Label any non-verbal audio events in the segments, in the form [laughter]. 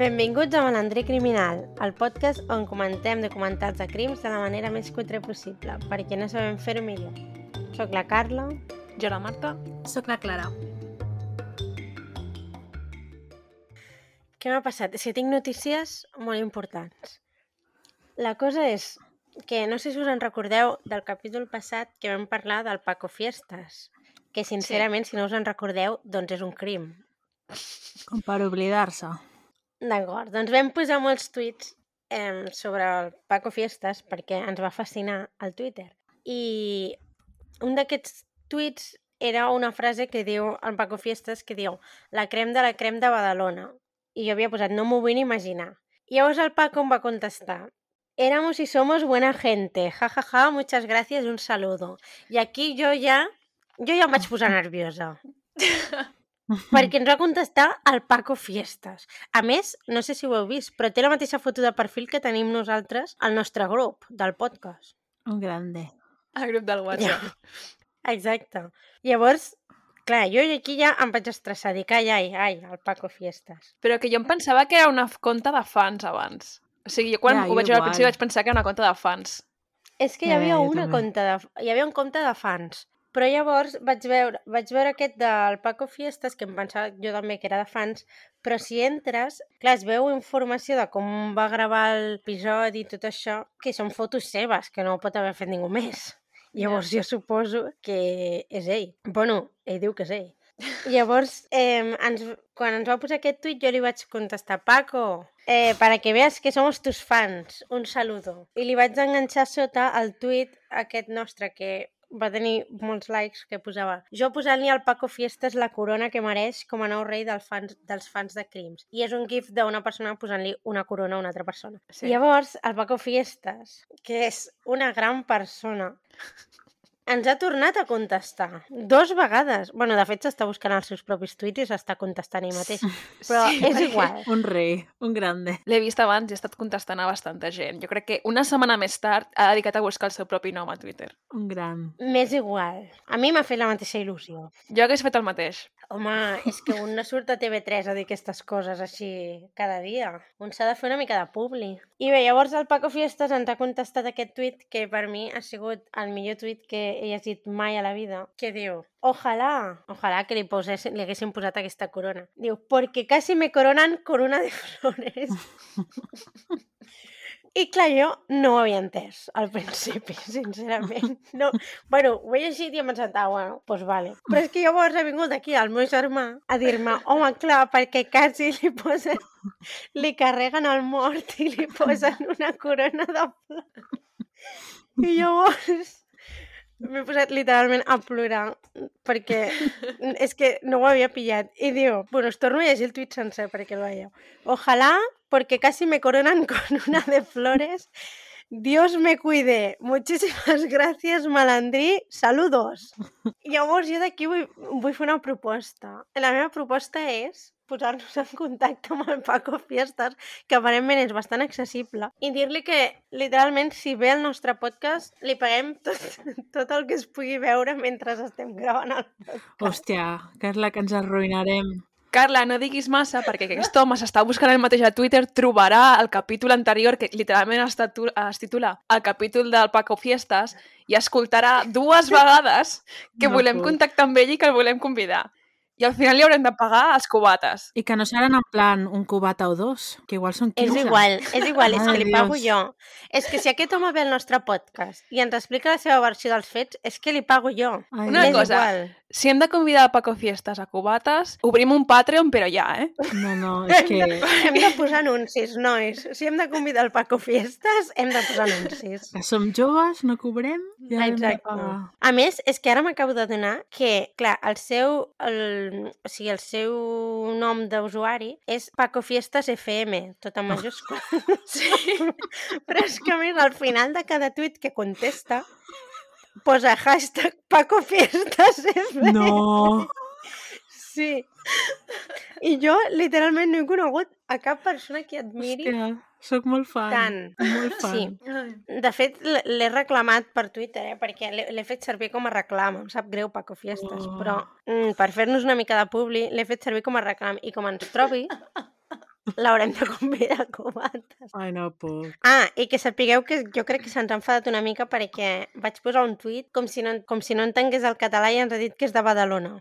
Benvinguts a Malandrer Criminal, el podcast on comentem documentals de crims de la manera més cutre possible, perquè no sabem fer-ho millor. Soc la Carla. Jo la Marta. Soc la Clara. Què m'ha passat? És que tinc notícies molt importants. La cosa és que no sé si us en recordeu del capítol passat que vam parlar del Paco Fiestas, que sincerament, sí. si no us en recordeu, doncs és un crim. Com per oblidar-se. D'acord, doncs vam posar molts tuits eh, sobre el Paco Fiestas perquè ens va fascinar al Twitter. I un d'aquests tuits era una frase que diu el Paco Fiestas que diu la crem de la crem de Badalona. I jo havia posat no m'ho vull ni imaginar. I llavors el Paco em va contestar éramos y somos buena gente, ja, ja, ja, muchas gracias, un saludo. I aquí jo ja, jo ja em vaig posar nerviosa. [laughs] perquè ens va contestar el Paco Fiestas. A més, no sé si ho heu vist, però té la mateixa foto de perfil que tenim nosaltres al nostre grup del podcast. Un grande. El grup del WhatsApp. Ja. Exacte. Llavors, clar, jo aquí ja em vaig estressar, dic, ai, ai, ai, el Paco Fiestas. Però que jo em pensava que era una conta de fans abans. O sigui, jo quan Ja, ho vaig veure al principi vaig pensar que era una conta de fans. És que hi Ja, havia jo una també. compte de... Hi havia un compte de fans. Però llavors vaig veure, vaig veure aquest del Paco Fiestas, que em pensava jo també que era de fans, però si entres, clar, es veu informació de com va gravar l'episodi i tot això, que són fotos seves, que no ho pot haver fet ningú més. Llavors jo suposo que és ell. Bueno, ell diu que és ell. Llavors, eh, ens, quan ens va posar aquest tuit, jo li vaig contestar, Paco, eh, para que veas que somos tus fans, un saludo. I li vaig enganxar sota el tuit aquest nostre, que va tenir molts likes, que posava jo posant-li al Paco Fiestas la corona que mereix com a nou rei dels fans, dels fans de crims. I és un gif d'una persona posant-li una corona a una altra persona. Sí. Llavors, el Paco Fiestas, que és una gran persona, ens ha tornat a contestar. Dos vegades. bueno, de fet, s'està buscant els seus propis tuits i s'està contestant ell mateix. Però Sí, és igual. Un rei, un grande. L'he vist abans i he estat contestant a bastanta gent. Jo crec que una setmana més tard ha dedicat a buscar el seu propi nom a Twitter. Un gran. M'és igual. A mi m'ha fet la mateixa il·lusió. Jo hagués fet el mateix. Home, és que un no surt a TV3 a dir aquestes coses així cada dia. Un s'ha de fer una mica de publi. I bé, llavors el Paco Fiestas ens ha contestat aquest tuit que per mi ha sigut el millor tuit que he llegit mai a la vida, que diu Ojalá, ojalá que li, posessin, li haguessin posat aquesta corona. Diu, porque casi me coronan corona de [laughs] flores. I clar, jo no ho havia entès al principi, [laughs] sincerament. No, bueno, ho he llegit i em he pensat, ah, bueno, doncs pues vale. Però és que llavors ha vingut aquí el meu germà a dir-me, home, clar, perquè quasi li posen, li carreguen el mort i li posen una corona de flors. I llavors m'he posat literalment a plorar perquè és [laughs] que no ho havia pillat. I diu, bueno, us torno a llegir el tuit sencer perquè el veieu. Ojalá, porque casi me coronan [laughs] con una de flores. Dios me cuide. Muchísimas gracias, malandrí. Saludos. [laughs] Llavors jo d'aquí vull, vull fer una proposta. La meva proposta és posar-nos en contacte amb el Paco Fiestas, que aparentment és bastant accessible, i dir-li que, literalment, si ve el nostre podcast, li paguem tot, [laughs] tot el que es pugui veure mentre estem gravant el podcast. Hòstia, Carla, que ens arruïnarem. Carla, no diguis massa, perquè que aquest home s'està buscant el mateix a Twitter, trobarà el capítol anterior, que literalment es, es titula el capítol del Paco Fiestas, i escoltarà dues vegades que No volem puc. contactar amb ell i que el volem convidar. I al final li haurem de pagar els cubates. I que no seran en plan un cubata o dos, que igual són 15. És igual, és igual, és que li pago Dios. jo. És que si aquest home ve al nostre podcast i ens explica la seva versió dels fets, és que li pago jo. Ai, Una és cosa, igual. Si hem de convidar a Paco Fiestas a cubates, obrim un Patreon, però ja, eh? No, no, [laughs] és que... Hem de posar anuncis, nois. Si hem de convidar el Paco Fiestas, hem de posar anuncis. que som joves, no cobrem, ja hem de Exacte. pagar. A més, és que ara m'acabo d'adonar que, clar, el seu, el, o sigui, el seu nom d'usuari és Paco Fiestas FM, tot en majúscula. [laughs] Sí. Però és que, a més, al final de cada tuit que contesta, posa hashtag Paco Fiestas FM. No, Sí. I jo, literalment, no he conegut a cap persona que admiri hòstia, sóc molt fan. tant. Molt fan. Sí. De fet, l'he reclamat per Twitter, eh? perquè l'he fet servir com a reclam. Em sap greu, Paco Fiestas, Oh. però mm, per fer-nos una mica de publi, l'he fet servir com a reclam. I com ens trobi, l'haurem de convidar a cubates. Ai, no puc. Ah, i que sapigueu que jo crec que se'ns ha enfadat una mica perquè vaig posar un tuit com si no, com si no entengués el català i ens ha dit que és de Badalona.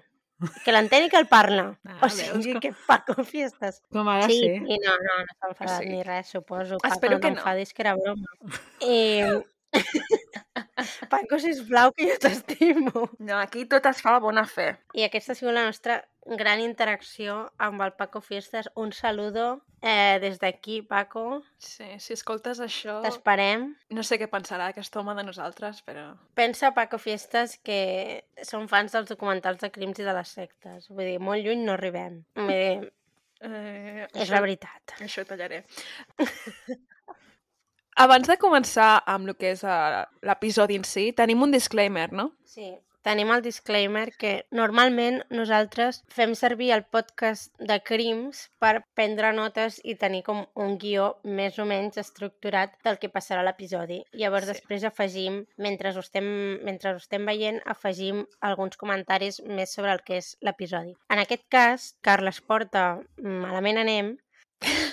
Que l'entén i que el parla. Ah, o veus sigui com- que Paco Fiestas. Com de Sí, ser. i no, no, no s'ha enfadat Sí. ni res, suposo. Paco, Espero no que no. t'enfadis, que era broma. [laughs] I... [laughs] Paco, sisplau, que jo t'estimo. No, aquí tot es fa a bona fe. I aquesta ha sigut la nostra gran interacció amb el Paco Fiestas. Un saludo eh, des d'aquí, Paco. Sí, si escoltes això, T'esperem. no sé què pensarà aquest home de nosaltres, però... Pensa, Paco Fiestas, que som fans dels documentals de crims i de les sectes. Vull dir, molt lluny no arribem. Vull dir, [laughs] Eh, és la veritat. Això ho tallaré. [laughs] Abans de començar amb el que és eh, l'episodi en si, tenim un disclaimer, no? Sí, tenim el disclaimer que normalment nosaltres fem servir el podcast de crims per prendre notes i tenir com un guió més o menys estructurat del que passarà l'episodi. Llavors Sí. sí. després afegim, mentre ho, estem, mentre ho estem veient, afegim alguns comentaris més sobre el que és l'episodi. En aquest cas, Carles Porta, malament anem,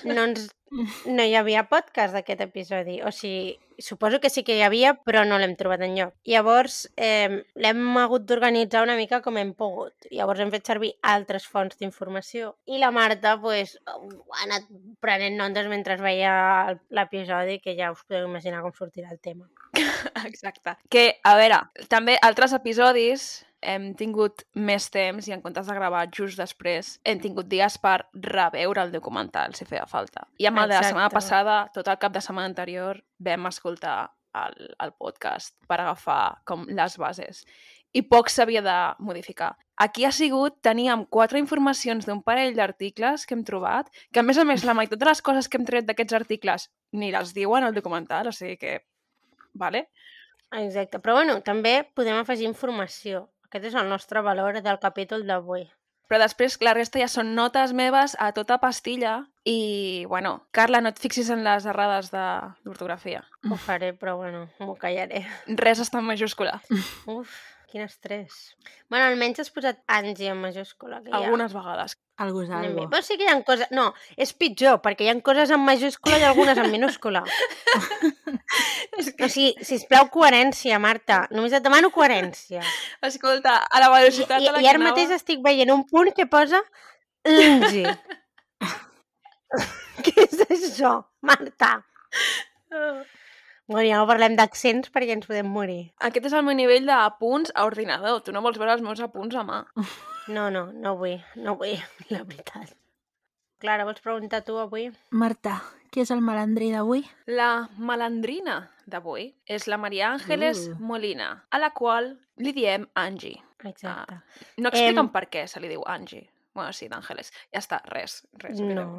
no, ens, [laughs] no hi havia podcast d'aquest episodi. O sigui, suposo que sí que hi havia, però no l'hem trobat enlloc. Llavors, eh, l'hem hagut d'organitzar una mica com hem pogut. Llavors hem fet servir altres fonts d'informació. I la Marta, pues, ha anat prenent notes mentre veia l'episodi, que ja us podeu imaginar com sortirà el tema. [laughs] Exacte. Que, a veure, també altres episodis hem tingut més temps i en comptes de gravar just després hem tingut dies per reveure el documental, si feia falta. I amb el de la setmana passada, tot el cap de setmana anterior, vam escoltar el, el podcast per agafar com les bases. I poc s'havia de modificar. Aquí ha sigut, teníem quatre informacions d'un parell d'articles que hem trobat, que a més a més la meitat de les coses que hem tret d'aquests articles ni les diuen al documental, o sigui que... Vale? Exacte. Però bueno, també podem afegir informació. Aquest és el nostre valor del capítol d'avui. Però després la resta ja són notes meves a tota pastilla i, bueno, Carla, no et fixis en les errades de- d'ortografia. Ho faré, però bueno, m'ho callaré. Res està en majúscula. Uf, quin estrès. Bueno, almenys has posat Angie en majúscula. Que Algunes vegades. Algo és algo. Però sí que hi ha coses... No, és pitjor, perquè hi ha coses en majúscula i algunes en minúscula. [laughs] És O sigui, sisplau, coherència, Marta. Només et demano coherència. Escolta, a la I, velocitat i, a la i ara anava... mateix estic veient un punt que posa Angie. [laughs] Què és això, Marta? Bueno, ja no parlem d'accents perquè ens podem morir. Aquest és el meu nivell d'apunts a ordinador. Tu no vols veure els meus apunts a mà. No, no, no vull, no vull, [laughs] la veritat. Clara, vols preguntar tu avui? Marta, qui és el malandrí d'avui? La malandrina d'avui és la Maria Àngeles Uh. Molina, a la qual li diem Angie. Exacte. No expliquen Em- per què se li diu Angie. Bueno, sí, d'Àngeles. Ja està, res. res no. mireu.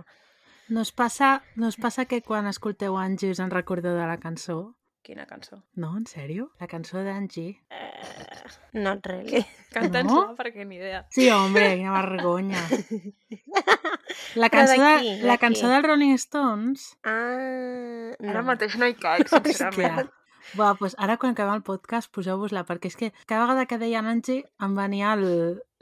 No us, passa, no us passa que quan escolteu Angie us en recordeu de la cançó? Quina cançó. No, en sèrio? La cançó d'Angie? Uh, not really. Canta'ns-la, No? perquè ni idea. Sí, hombre, quina vergonya. [laughs] La cançó, de la cançó dels Rolling Stones... Ah, no. Ara mateix no hi caic, [laughs] sincerament. Buah, doncs ara quan acabem el podcast poseu-vos-la, perquè és que cada vegada que deien Angie em venia el,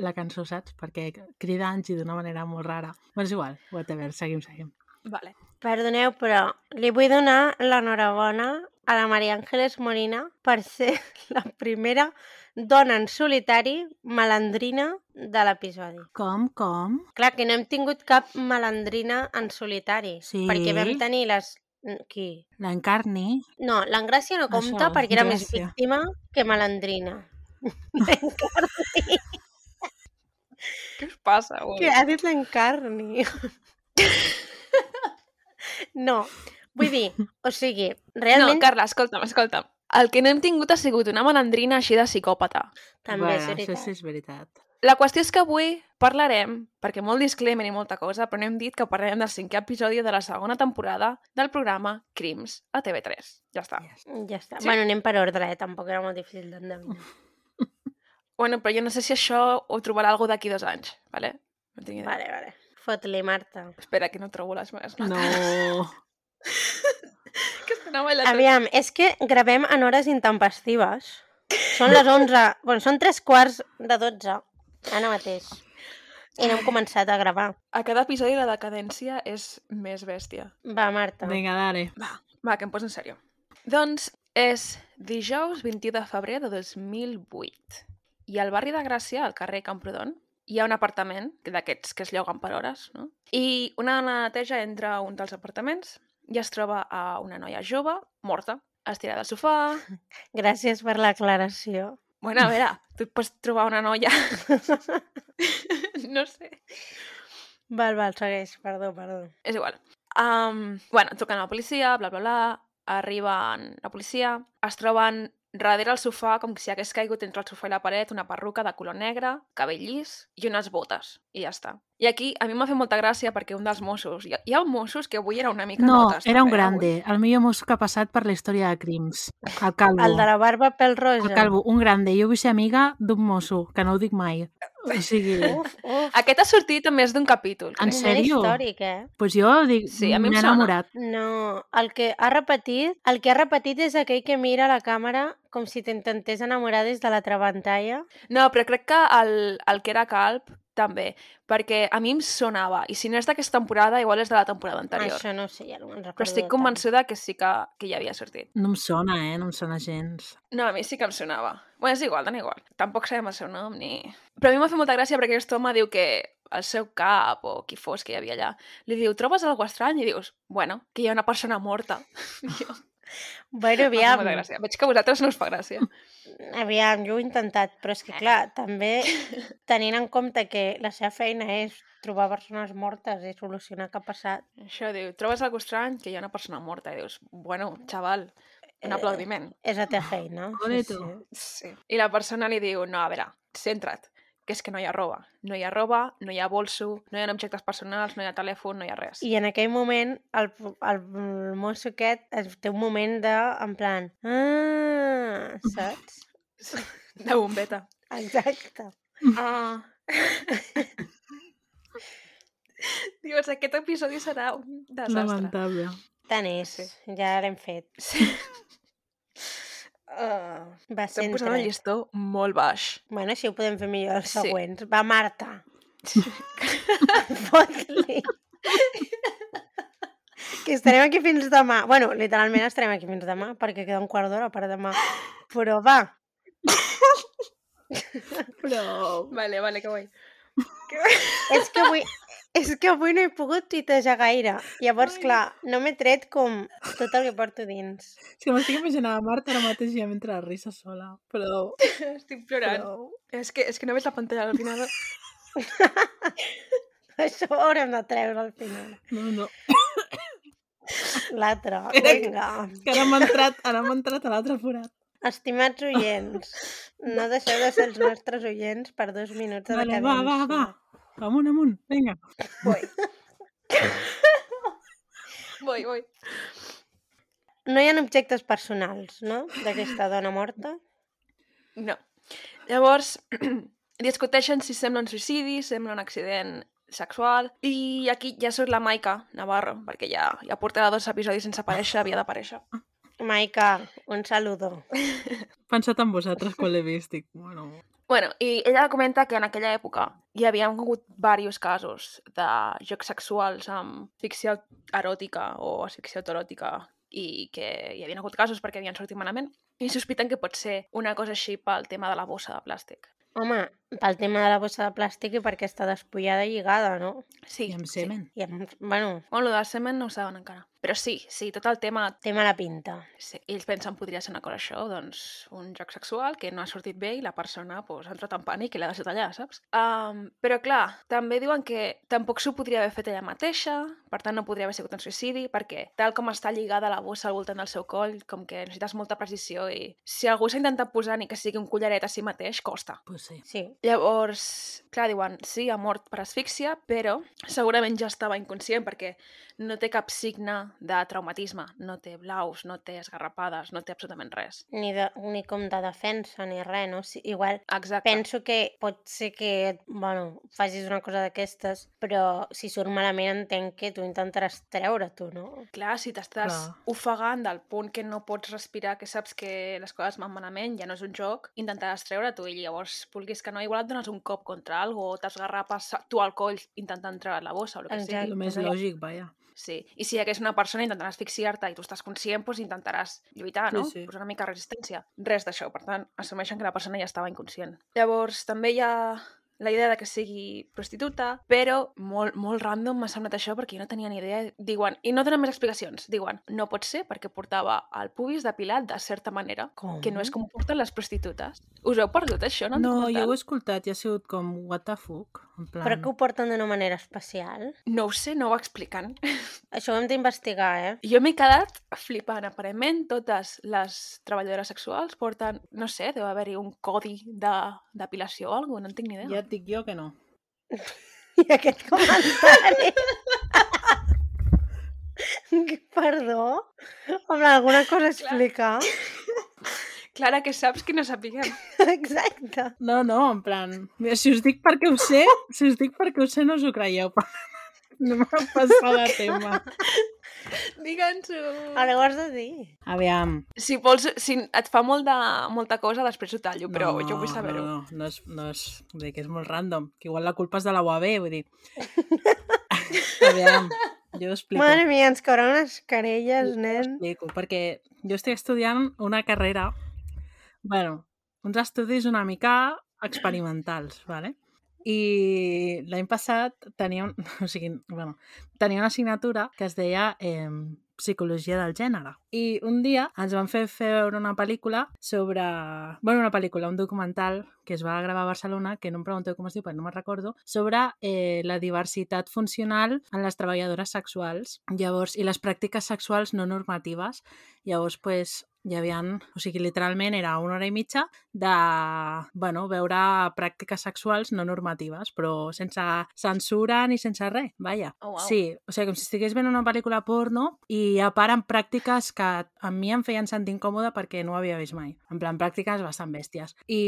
la cançó, saps? Perquè crida Angie d'una manera molt rara. Però és igual, whatever, seguim, seguim. Vale. Perdoneu, però li vull donar l'enhorabona a la Maria Àngeles Molina per ser [laughs] la primera dona en solitari malandrina de l'episodi. Com, com? Clar, que no hem tingut cap malandrina en solitari. Sí. Perquè vam tenir les... Qui? L'Encarni? No, l'Engràcia no compta Això, perquè era més Gràcia. víctima que malandrina. [laughs] Què us passa avui? Que ha dit l'Encarni. [laughs] no, vull dir, o sigui, No, realment Carla, escolta'm, escolta'm. El que no hem tingut ha sigut una malandrina així de psicòpata. també és Bueno, veritat. Això sí és veritat. La qüestió és que avui parlarem, perquè molt disclaimer i molta cosa, però no hem dit que parlarem del cinquè episodi de la segona temporada del programa Crims a TV3. Ja està. Yes. Ja està. Sí. Bueno, anem per ordre, eh? Tampoc era molt difícil d'endevinar. Bueno, però jo no sé si això ho trobarà algú d'aquí dos anys, vale? No tinc idea. Vale, vale. Fot-li, Marta. Espera, que no trobo les meves notes. No. [laughs] que és que no. Aviam, és que gravem en hores intempestives. Són les 11... Bueno, són tres quarts de 12. Ara mateix. I no hem començat a gravar. A cada episodi la decadència és més bèstia. Va, Marta. Vinga, dale. Va, va, que em poso en sèrio. Doncs és dijous 21 de febrer de 2008. I al barri de Gràcia, al carrer Camprodon, hi ha un apartament d'aquests que es lloguen per hores, no? I una dona neteja entra a un dels apartaments i es troba a una noia jove, morta, estirada al sofà... [laughs] Gràcies per l'aclaració. Bueno, a veure, tu et pots trobar una noia... [laughs] no sé. Val, val, segueix. Perdó, perdó. És igual. Um, bueno, truquen a la policia, bla, bla, bla, arriben la policia, es troben darrere el sofà com si hagués caigut entre el sofà i la paret una perruca de color negre, cabell llis i unes botes. I ja està. I aquí a mi m'ha fet molta gràcia perquè un dels Mossos... Hi ha, hi ha Mossos que avui era una mica No, notes. era un també, grande. avui. El millor mosso que ha passat per la història de crims. El Calvo. El de la barba pel roja. El Calvo, un grande. Jo vull ser amiga d'un mosso, que no ho dic mai. O sigui, [laughs] Uf, uf. Aquest ha sortit a més d'un capítol. En crec. Moment sèrio? històric, eh? pues jo dic, Sí, a mi em m'he sona. enamorat. No, el que ha repetit, el que ha repetit és aquell que mira la càmera com si t'intentés enamorar des de l'altra pantalla. No, però crec que el, el que era calp també, perquè a mi em sonava, i si no és d'aquesta temporada, igual és de la temporada anterior. Això no ho sé, ja no me'n recordo. Però estic tant. convençuda que sí que, que ja havia sortit. No em sona, eh? No em sona gens. No, a mi sí que em sonava. Bueno, és igual, dona igual. Tampoc sabem el seu nom ni... Però a mi m'ha fet molta gràcia perquè aquest home diu que el seu cap o qui fos que hi havia allà li diu, trobes alguna estrany? I dius, bueno, que hi ha una persona morta. I [laughs] jo, Bueno, [laughs] aviam, molta gràcia. Veig que a vosaltres no us fa gràcia. aviam, jo ho he intentat, però és que clar, també [laughs] tenint en compte que la seva feina és trobar persones mortes i solucionar què ha passat. Això diu, trobes alguna estrany? Que hi ha una persona morta. I dius, bueno, xaval, un Eh, aplaudiment. És la teva feina. [gasps] Sí, sí. Sí. I la persona li diu, no, a veure, centra't, que és que no hi ha roba. No hi ha roba, no hi ha bolso, no hi ha objectes personals, no hi ha telèfon, no hi ha res. I en aquell moment, el, el, el mosso aquest es- té un moment de, en plan, ah, saps? [laughs] De bombeta. Exacte. Ah. [laughs] Dius, aquest episodi serà un desastre. Lamentable. Tant és, Sí. ja l'hem fet. Sí. Uh, Va, Estem posant el llistó molt baix. Bueno, així ho podem fer millor els Sí. següents. Va, Marta. [laughs] Fot-li. que estarem aquí fins demà. Bueno, literalment estarem aquí fins demà, perquè queda un quart d'hora per demà. Però va, Però... [laughs] Vale, vale, que guai. és que avui, és que avui no he pogut tuitejar gaire. Llavors, Ai. clar, no m'he tret com tot el que porto dins. És que m'estic imaginant a Marta ara mateix ja mentre la risa sola. Però... [laughs] Estic plorant. però... És que, és que no veig la pantalla al final. [laughs] Això ho haurem de treure al final. No, no. L'altre, [laughs] vinga. Que ara m'ha entrat, ara m'ha entrat a l'altre forat. Estimats oients, no deixeu de ser els nostres oients per dos minuts de Vale, decadència. va, va, va. Amunt, amunt. Vinga. Vull. [laughs] Vull, vull. No hi ha objectes personals, no?, d'aquesta dona morta. No. Llavors, [clears throat] discuteixen si sembla un suïcidi, sembla un accident sexual, i aquí ja surt la Maica Navarro, perquè ja, ja portava dos episodis sense aparèixer, havia d'aparèixer. Maica, un saludo. [laughs] Pensat en vosaltres quan l'he vist. Dic, bueno... Bueno, i ella comenta que en aquella època hi havia hagut diversos casos de jocs sexuals amb ficció eròtica o asfixia autoròtica i que hi havia hagut casos perquè havien sortit malament i sospiten que pot ser una cosa així pel tema de la bossa de plàstic. Home, pel tema de la bossa de plàstic i perquè està despullada i lligada, no? Sí, I amb sí. semen. I, amb, bueno, Bueno, lo del semen no ho saben encara. Però sí, sí, tot el tema... té mala pinta. Sí, ells pensen podria ser una cosa això, doncs un joc sexual que no ha sortit bé i la persona pues, ha entrat en pànic i l'ha deixat allà, saps? Um, però clar, també diuen que tampoc s'ho podria haver fet ella mateixa, per tant no podria haver sigut un suïcidi, perquè tal com està lligada la bossa al voltant del seu coll, com que necessites molta precisió i si algú s'ha intentat posar ni que sigui un collaret a si mateix, costa. Pues sí. Sí. Llavors, clar, diuen, sí, ha mort per asfíxia, però segurament ja estava inconscient perquè no té cap signe de traumatisme, no té blaus, no té esgarrapades, no té absolutament res. Ni, de, ni com de defensa ni res, no? Sí, igual Exacte. penso que pot ser que, bueno, facis una cosa d'aquestes, però si surt malament entenc que tu intentaràs treure tu, no? Clar, si t'estàs Clar. ofegant del punt que no pots respirar, que saps que les coses van malament, ja no és un joc, intentaràs treure tu i llavors, vulguis que no, igual et dones un cop contra algo o t'esgarrapes tu al coll intentant treure la bossa o el que Exacte. sigui. El més Doncs, lògic, vaja. Sí, i si hi hagués una persona intentant asfixiar-te i tu estàs conscient, doncs intentaràs lluitar, Sí, no? sí. Posar una mica de resistència. Res d'això, per tant, assumeixen que la persona ja estava inconscient. Llavors, també hi ha la idea de que sigui prostituta, però molt, molt random m'ha semblat això perquè jo no tenia ni idea. Diuen, i no donen més explicacions, diuen, no pot ser perquè portava el pubis depilat de certa manera, Com? que no és com porten les prostitutes. Us heu perdut això, no? No, jo ho he escoltat i ha sigut com, what the fuck? En plan... Però que ho porten d'una manera especial? No ho sé, no ho expliquen. [laughs] Això ho hem d'investigar, eh? Jo m'he quedat flipant. Aparentment, totes les treballadores sexuals porten, no sé, deu haver-hi un codi de depilació o alguna no en tinc ni idea. Ja et dic jo que no. [laughs] I aquest comentari... [laughs] Perdó? Home, alguna cosa a explicar? Clara, que saps que no sapiguem. [laughs] Exacte. No, no, en plan... Mira, si us dic perquè ho sé, si us dic perquè ho sé, no us ho creieu. però [laughs] No m'ha passat de tema. Digue'ns-ho. Ara ho has de dir. Aviam. Si vols, si et fa molt de, molta cosa, després ho tallo, però jo vull saber-ho. No, no, no és, no és, vull dir que és molt random. Que igual la culpa és de la UAB, vull dir. [laughs] Aviam, jo ho explico. Mare mia, ens cauran unes querelles, Jo ho nen. explico, perquè jo estic estudiant una carrera, bueno, uns estudis una mica experimentals, ¿vale? I l'any passat tenia, un, [laughs] o sigui, bueno, tenia una assignatura que es deia eh, Psicologia del gènere. I un dia ens van fer veure una pel·lícula sobre... bueno, una pel·lícula, un documental que es va gravar a Barcelona, que no em pregunteu com es diu, perquè no me'n recordo, sobre eh, la diversitat funcional en les treballadores sexuals. Llavors, i les pràctiques sexuals no normatives. Llavors, pues, hi havia, o sigui, literalment era una hora i mitja de, bueno, veure pràctiques sexuals no normatives, però sense censura ni sense res, vaja. Oh, uau. Sí, o sigui, com si estigués veient una pel·lícula porno i a part amb pràctiques que a mi em feien sentir incòmode perquè no ho havia vist mai. En plan, pràctiques bastant bèsties. I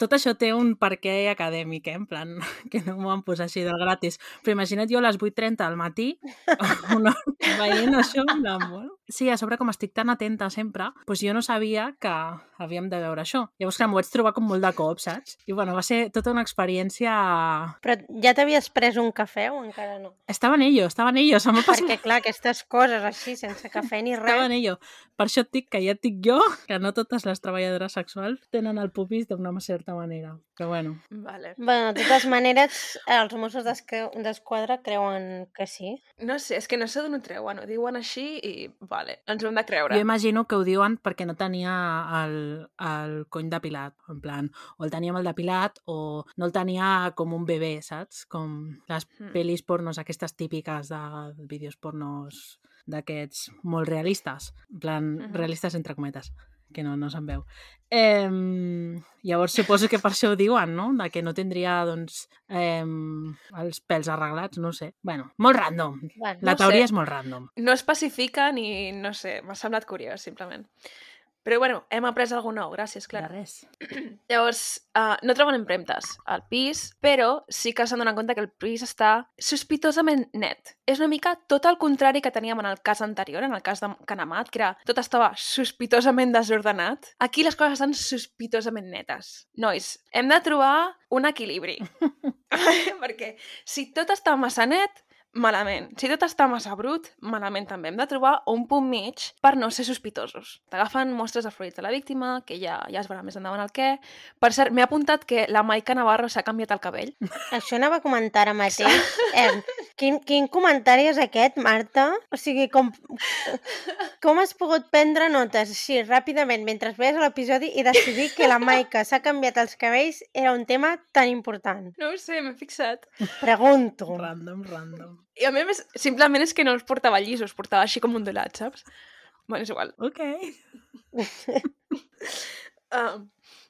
tot això té un perquè acadèmic, eh? En plan, [laughs] que no m'ho van posar així del gratis. Però imagina't jo a les 8.30 al matí [laughs] una, veient això, en plan, bueno. Sí, a sobre com estic tan atenta sempre, doncs jo no sabia que havíem de veure això. Llavors, clar, m'ho vaig trobar com molt de cop, saps? I bueno, va ser tota una experiència... Però ja t'havies pres un cafè o encara no? Estaven ellos, estaven ellos, em va passar Perquè, clar, aquestes coses així, sense cafè ni Estava res... en ello. Per això et dic que ja et dic jo que no totes les treballadores sexuals tenen el pupis d'una certa manera. Però bueno, Vale. Bueno, de totes maneres, els Mossos d'Esquadra creuen que sí. No sé, és que no sé d'on ho treuen, ho diuen així i vale, ens ho hem de creure. jo imagino que ho diuen perquè no tenia el, el cony depilat, en plan, o el tenia mal depilat o no el tenia com un bebè, saps? Com les Hmm. pel·lis pornos, aquestes típiques de vídeos pornos d'aquests molt realistes, en plan, Mhm. realistes entre cometes, que no, no se'n veu. Eh, llavors suposo que per això ho diuen, no? De que no tindria, doncs, eh, els pèls arreglats, no sé. Bueno, molt random. Bueno, La No teoria sé. és molt random. No especifica ni, no sé, m'ha semblat curiós, simplement. Però bueno, hem après alguna nou, gràcies, De Clara. res. [clears throat] Llavors, uh, no troben empremtes al pis, però sí que s'han donat compte que el pis està sospitosament net. És una mica tot el contrari que teníem en el cas anterior, en el cas de Canamat, que era tot estava sospitosament desordenat. Aquí les coses estan sospitosament netes. Nois, hem de trobar un equilibri. [laughs] [laughs] Perquè si tot està massa net, malament. Si tot està massa brut, malament també. Hem de trobar un punt mig per no ser sospitosos. T'agafen mostres de fluids de la víctima, que ja, ja es veurà més endavant el què. Per cert, m'he apuntat que la Maica Navarro s'ha canviat el cabell. Això anava a comentar ara mateix. Eh, quin, quin comentari és aquest, Marta? O sigui, com, com has pogut prendre notes així ràpidament mentre veies l'episodi i decidir que la Maica s'ha canviat els cabells era un tema tan important? No ho sé, m'he fixat. Pregunto. Random, random. I a més, simplement és que no els portava llisos, portava així com ondulats, saps? Bueno, és igual. Ok. Uh, [laughs]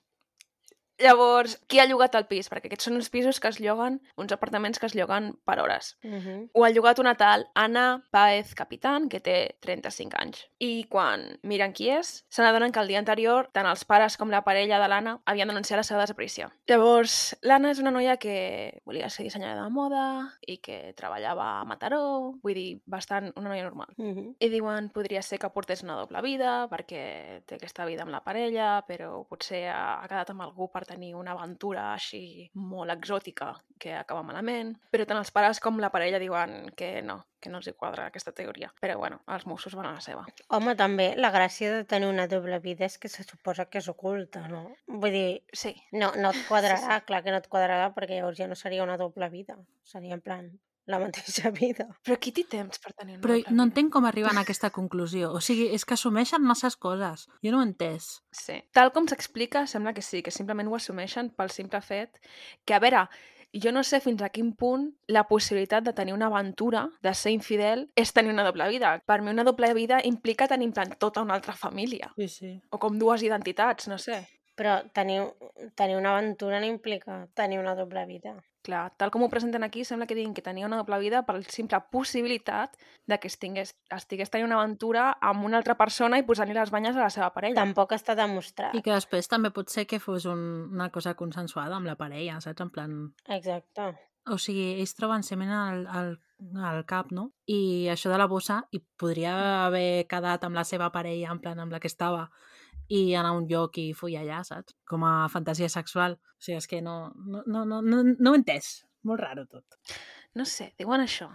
llavors, qui ha llogat el pis? Perquè aquests són uns pisos que es lloguen, uns apartaments que es lloguen per hores. Uh -huh. Ho ha llogat una tal Anna Paez Capitán, que té 35 anys. I quan miren qui és, se n'adonen que el dia anterior tant els pares com la parella de l'Anna havien denunciat la seva desaparició. Llavors, l'Anna és una noia que volia ser dissenyadora de moda i que treballava a Mataró, vull dir, bastant una noia normal. Uh -huh. I diuen, podria ser que portés una doble vida, perquè té aquesta vida amb la parella, però potser ha, ha quedat amb algú per per tenir una aventura així molt exòtica que acaba malament, però tant els pares com la parella diuen que no, que no els hi quadra aquesta teoria. Però bueno, els Mossos van a la seva. Home, també, la gràcia de tenir una doble vida és que se suposa que és oculta, no? Vull dir, Sí, no, no et quadrarà, clar que no et quadrarà, perquè llavors ja no seria una doble vida. Seria en plan la mateixa [laughs] vida. però qui té temps per tenir una Però no vida? entenc com arriben a aquesta conclusió. O sigui, és que assumeixen masses coses. Jo no ho he entès. Sí. Tal com s'explica, sembla que sí, que simplement ho assumeixen pel simple fet que, a veure, jo no sé fins a quin punt la possibilitat de tenir una aventura, de ser infidel, és tenir una doble vida. Per mi una doble vida implica tenir en plan tota una altra família. Sí, sí. O com dues identitats, no sé. Però tenir, tenir una aventura no implica tenir una doble vida. Clar, tal com ho presenten aquí, sembla que diguin que tenia una doble vida per la simple possibilitat de que estigués, estigués tenint una aventura amb una altra persona i posant-li les banyes a la seva parella. Tampoc està demostrat. I que després també pot ser que fos un, una cosa consensuada amb la parella, saps? En plan... Exacte. O sigui, ells troben semen al, al, al cap, no? I això de la bossa, i podria haver quedat amb la seva parella, en plan amb la que estava, i anar a un lloc i follar allà, saps? Com a fantasia sexual. O sigui, és que no, no, no, no, no, ho he entès. Molt raro tot. No sé, diuen això.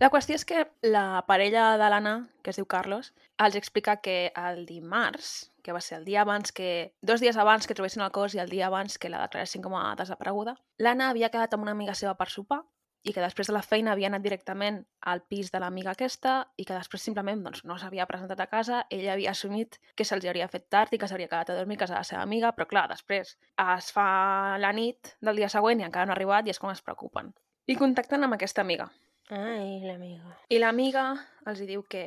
La qüestió és que la parella de l'Anna, que es diu Carlos, els explica que el dimarts, que va ser el dia abans que... dos dies abans que trobessin el cos i el dia abans que la declaressin com a desapareguda, l'Anna havia quedat amb una amiga seva per sopar i que després de la feina havia anat directament al pis de l'amiga aquesta i que després simplement doncs, no s'havia presentat a casa, ella havia assumit que se'ls hauria fet tard i que s'hauria quedat a dormir a casa de la seva amiga, però clar, després es fa la nit del dia següent i encara no ha arribat i és quan es preocupen. I contacten amb aquesta amiga. Ai, l'amiga. I l'amiga els diu que,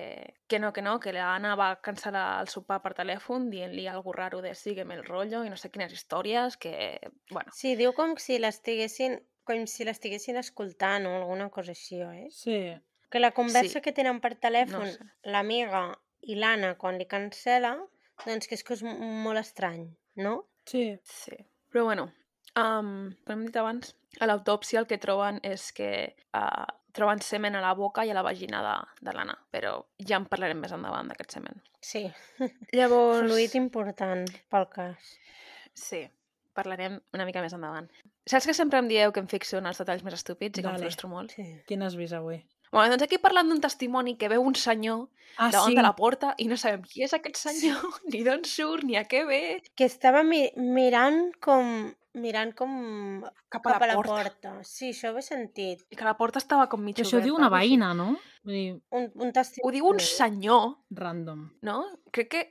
que no, que no, que l'Anna va cancel·lar el sopar per telèfon dient-li algo raro de sígueme el rollo i no sé quines històries, que, bueno, Sí, diu com si l'estiguessin com si l'estiguessin escoltant o alguna cosa així, eh? Sí. Que la conversa Sí. que tenen per telèfon sé. l'amiga i l'Anna quan li cancela, doncs que és que és molt estrany, no? Sí. sí. Però bueno, um, com hem dit abans, a l'autòpsia el que troben és que uh, troben semen a la boca i a la vagina de, de l'Anna, però ja en parlarem més endavant d'aquest semen. Sí, Llavors... fluid important pel cas. Sí, parlarem una mica més endavant. Saps que sempre em dieu que em fixo en els detalls més estúpids i que em Dale. frustro molt? Sí. Quin has vist avui? Bueno, doncs aquí parlant d'un testimoni que veu un senyor Ah, davant de la porta i no sabem qui és aquest senyor, [laughs] ni d'on surt, ni a què ve, Que estava mi mirant com mirant com cap a la, porta. porta. Sí, això ho he sentit. I que la porta estava com mig Això ho diu oberta, una veïna, no? Vull dir, Un, un testimoni. Ho diu un senyor, random. no? Crec que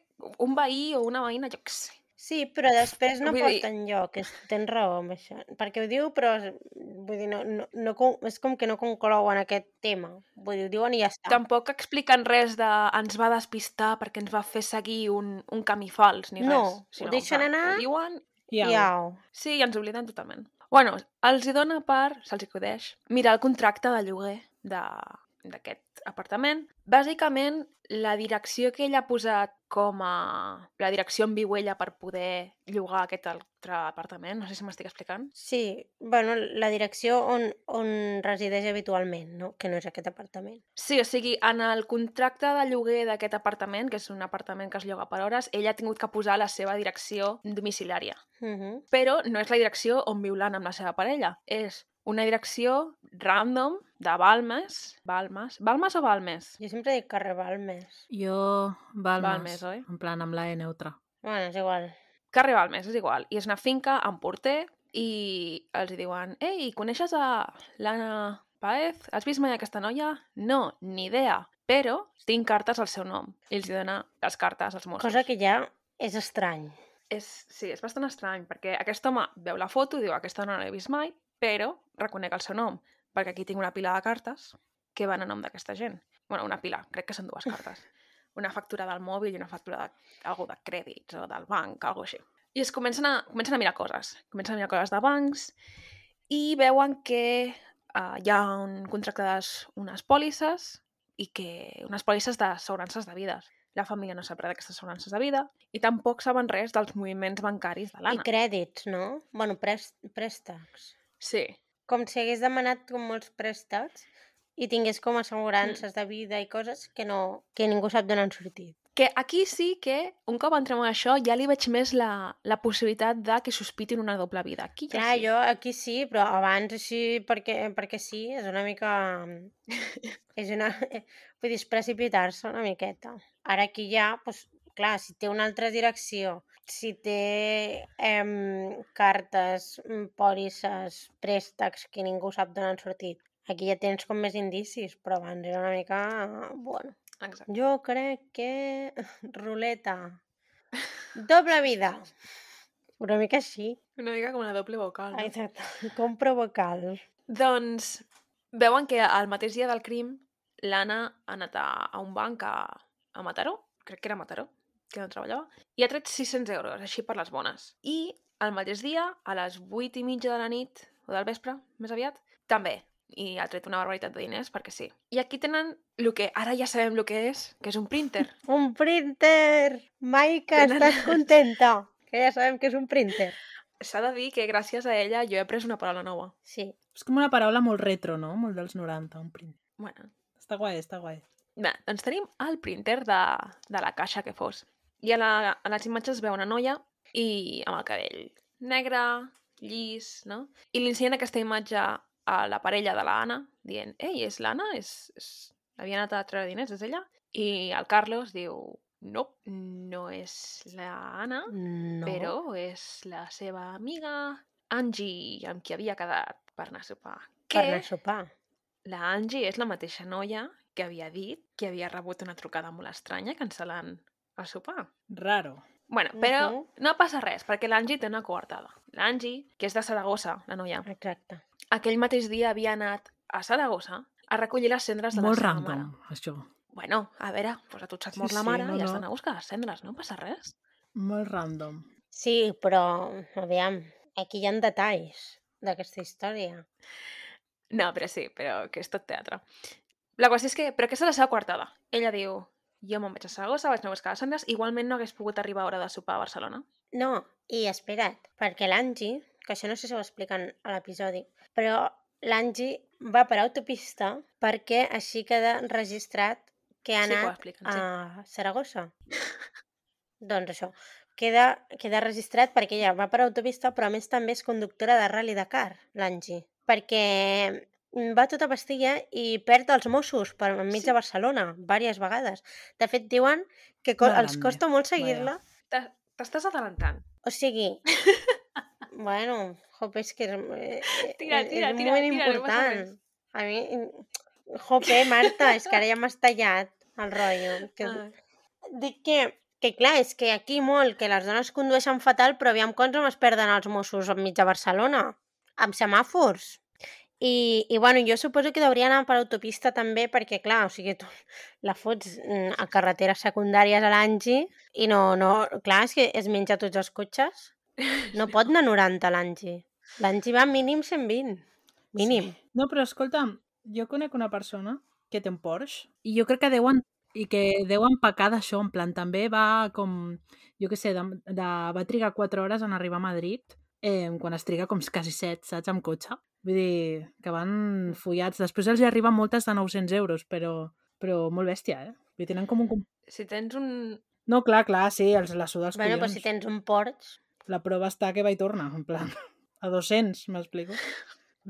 un veí o una veïna, jo què sé. Sí, però després no Vull dir- porta enlloc, és, tens raó amb això. Perquè ho diu, però vull dir, no, no, no, és com que no conclouen aquest tema. Vull dir, ho diuen i ja està. Tampoc expliquen res de ens va despistar perquè ens va fer seguir un, un camí fals, ni No, res. ho sinó deixen que anar Ho diuen Ja. Iau. Sí, i ens obliden totalment. Bueno, els hi dona per, se'ls acudeix, mirar el contracte de lloguer de- d'aquest apartament. Bàsicament, la direcció que ell ha posat com a la direcció on viu ella per poder llogar aquest altre apartament, no sé si m'estic explicant. Sí, bueno, la direcció on, on resideix habitualment, no? Que no és aquest apartament. Sí, o sigui, en el contracte de lloguer d'aquest apartament, que és un apartament que es lloga per hores, ell ha tingut que posar la seva direcció domiciliària. Uh -huh. però no és la direcció on viu l'Anna amb la seva parella. És una direcció random de Balmes. Balmes? Balmes o Balmes? Jo sempre dic carrer Balmes. Jo, Balmes, Balmes, oi? en plan amb la E neutra. Bueno, és igual. Carrer Balmes, és igual. I és una finca amb porter i els diuen Ei, coneixes a l'Anna Paez? Has vist mai aquesta noia? No, ni idea. Però tinc cartes al seu nom. I els dona les cartes als Mossos. Cosa que ja és estrany. És, sí, és bastant estrany, perquè aquest home veu la foto i diu aquesta no l'he vist mai, però reconec el seu nom, perquè aquí tinc una pila de cartes que van a nom d'aquesta gent. bueno, una pila, crec que són dues cartes. [laughs] Una factura del mòbil i una factura de, algo de crèdits o del banc, algo així. I es comencen a, comencen a mirar coses. Comencen a mirar coses de bancs i veuen que uh, hi ha un contracte d'unes pòlisses i que unes pòlisses d'assegurances de vides. La família no sap res d'aquestes assegurances de vida i tampoc saben res dels moviments bancaris de I l'Anna. crèdits, no? Bueno, prés préstecs. Sí, Com si hagués demanat com molts préstecs i tingués com assegurances de vida i coses que no que ningú sap d'on han sortit. Que aquí sí que, un cop entrem en això, ja li veig més la, la possibilitat de que sospitin una doble vida. Aquí ja Clar, sí. jo aquí sí, però abans així perquè, perquè sí, és una mica... [laughs] és una... Vull dir, precipitar-se una miqueta. Ara aquí ja, doncs, clar, si té una altra direcció, si té em, cartes, mm, pòlisses, préstecs que ningú sap d'on han sortit, aquí ja tens com més indicis, però abans era una mica... Bueno, Exacte. jo crec que... [laughs] Ruleta. Doble vida. Una mica així. Una mica com una doble vocal. No? Exacte. [laughs] Compro vocal. Doncs veuen que al mateix dia del crim l'Anna ha anat a, a un banc a, a Mataró, crec que era Mataró, que no treballava, i ha tret 600 euros, així per les bones. I al mateix dia, a les 8 i mitja de la nit, o del vespre, més aviat, també. I ha tret una barbaritat de diners, perquè sí. I aquí tenen el que ara ja sabem el que és, que és un printer. [laughs] Un printer! Maica, Tenen- estàs [laughs] contenta? Que ja sabem que és un printer. S'ha de dir que gràcies a ella jo he après una paraula nova. Sí. És com una paraula molt retro, no? Molt dels 90, un print. Bueno, Està guai, està guai. Bé, doncs tenim el printer de, de la caixa que fos. I a, la, a les imatges es veu una noia i amb el cabell negre, llis, no? I li ensenyen aquesta imatge a la parella de l'Anna, dient, ei, és l'Anna? És, és... Havia anat a treure diners, és ella? I el Carlos diu, no, no és l'Anna, No. però és la seva amiga Angie, amb qui havia quedat per anar a sopar. Per Que anar a sopar. la Angie és la mateixa noia que havia dit que havia rebut una trucada molt estranya cancel·lant el sopar. Raro. bueno, però Mhm. no passa res, perquè l'Angie té una coartada. L'Angie, que és de Saragossa, la noia, Exacte. aquell mateix dia havia anat a Saragossa a recollir les cendres de Molt la seva random, mare. això. Bueno, a veure, doncs a tu et se't Sí, la sí, mare no, i has d'anar a buscar les cendres, no passa res. Molt random. Sí, però, aviam, aquí hi ha detalls d'aquesta història. No, però sí, però que és tot teatre. La qüestió és que, però aquesta és la seva coartada. Ella diu, jo me'n vaig a Saragossa, vaig anar a buscar les cendres, igualment no hagués pogut arribar a hora de sopar a Barcelona. No, i espera't, perquè l'Angie, que això no sé si ho expliquen a l'episodi, però l'Angie va per autopista perquè així queda registrat que ha Sí anat expliquen, sí. a Saragossa. [laughs] doncs això, queda, queda registrat perquè ella va per autopista, però a més també és conductora de Rally Dakar, l'Angie, perquè va tota pastilla i perd els Mossos per enmig Sí. de Barcelona, diverses vegades. De fet, diuen que co els Grande, costa molt seguir-la Te- T'estàs adelantant. o sigui, [laughs] bueno, jope, és que és, eh, Tira, és, tira, és tira, molt tira, no important. A mi, jope, Marta, és que ara ja m'has tallat el rotllo. Que, Ah. dic que, que clar, és que aquí molt, que les dones condueixen fatal, però aviam quants homes perden els Mossos enmig de Barcelona, amb semàfors. I, I, bueno, jo suposo que hauria anar per autopista també, perquè, clar, o sigui, tu [laughs] la fots mm, a carreteres secundàries a l'Angi i no, no, clar, és que es menja tots els cotxes. [laughs] No pot anar a 90 l'Angi. L'Angi va mínim 120. Mínim. Sí. No, però escolta'm, jo conec una persona que té un Porsche i jo crec que deuen i que deu empacar d'això, en plan, també va com, jo què sé, de, de, va trigar 4 hores en arribar a Madrid, eh, quan es triga com quasi 7, saps, amb cotxe. Vull dir, que van follats. Després els hi arriben moltes de 900 euros, però, però molt bèstia, eh? Vull dir, tenen com un... Si tens un... No, clar, clar, sí, els la suda els Bueno, però collons. si tens un Porsche... La prova està que va i torna, en plan, a 200, m'explico?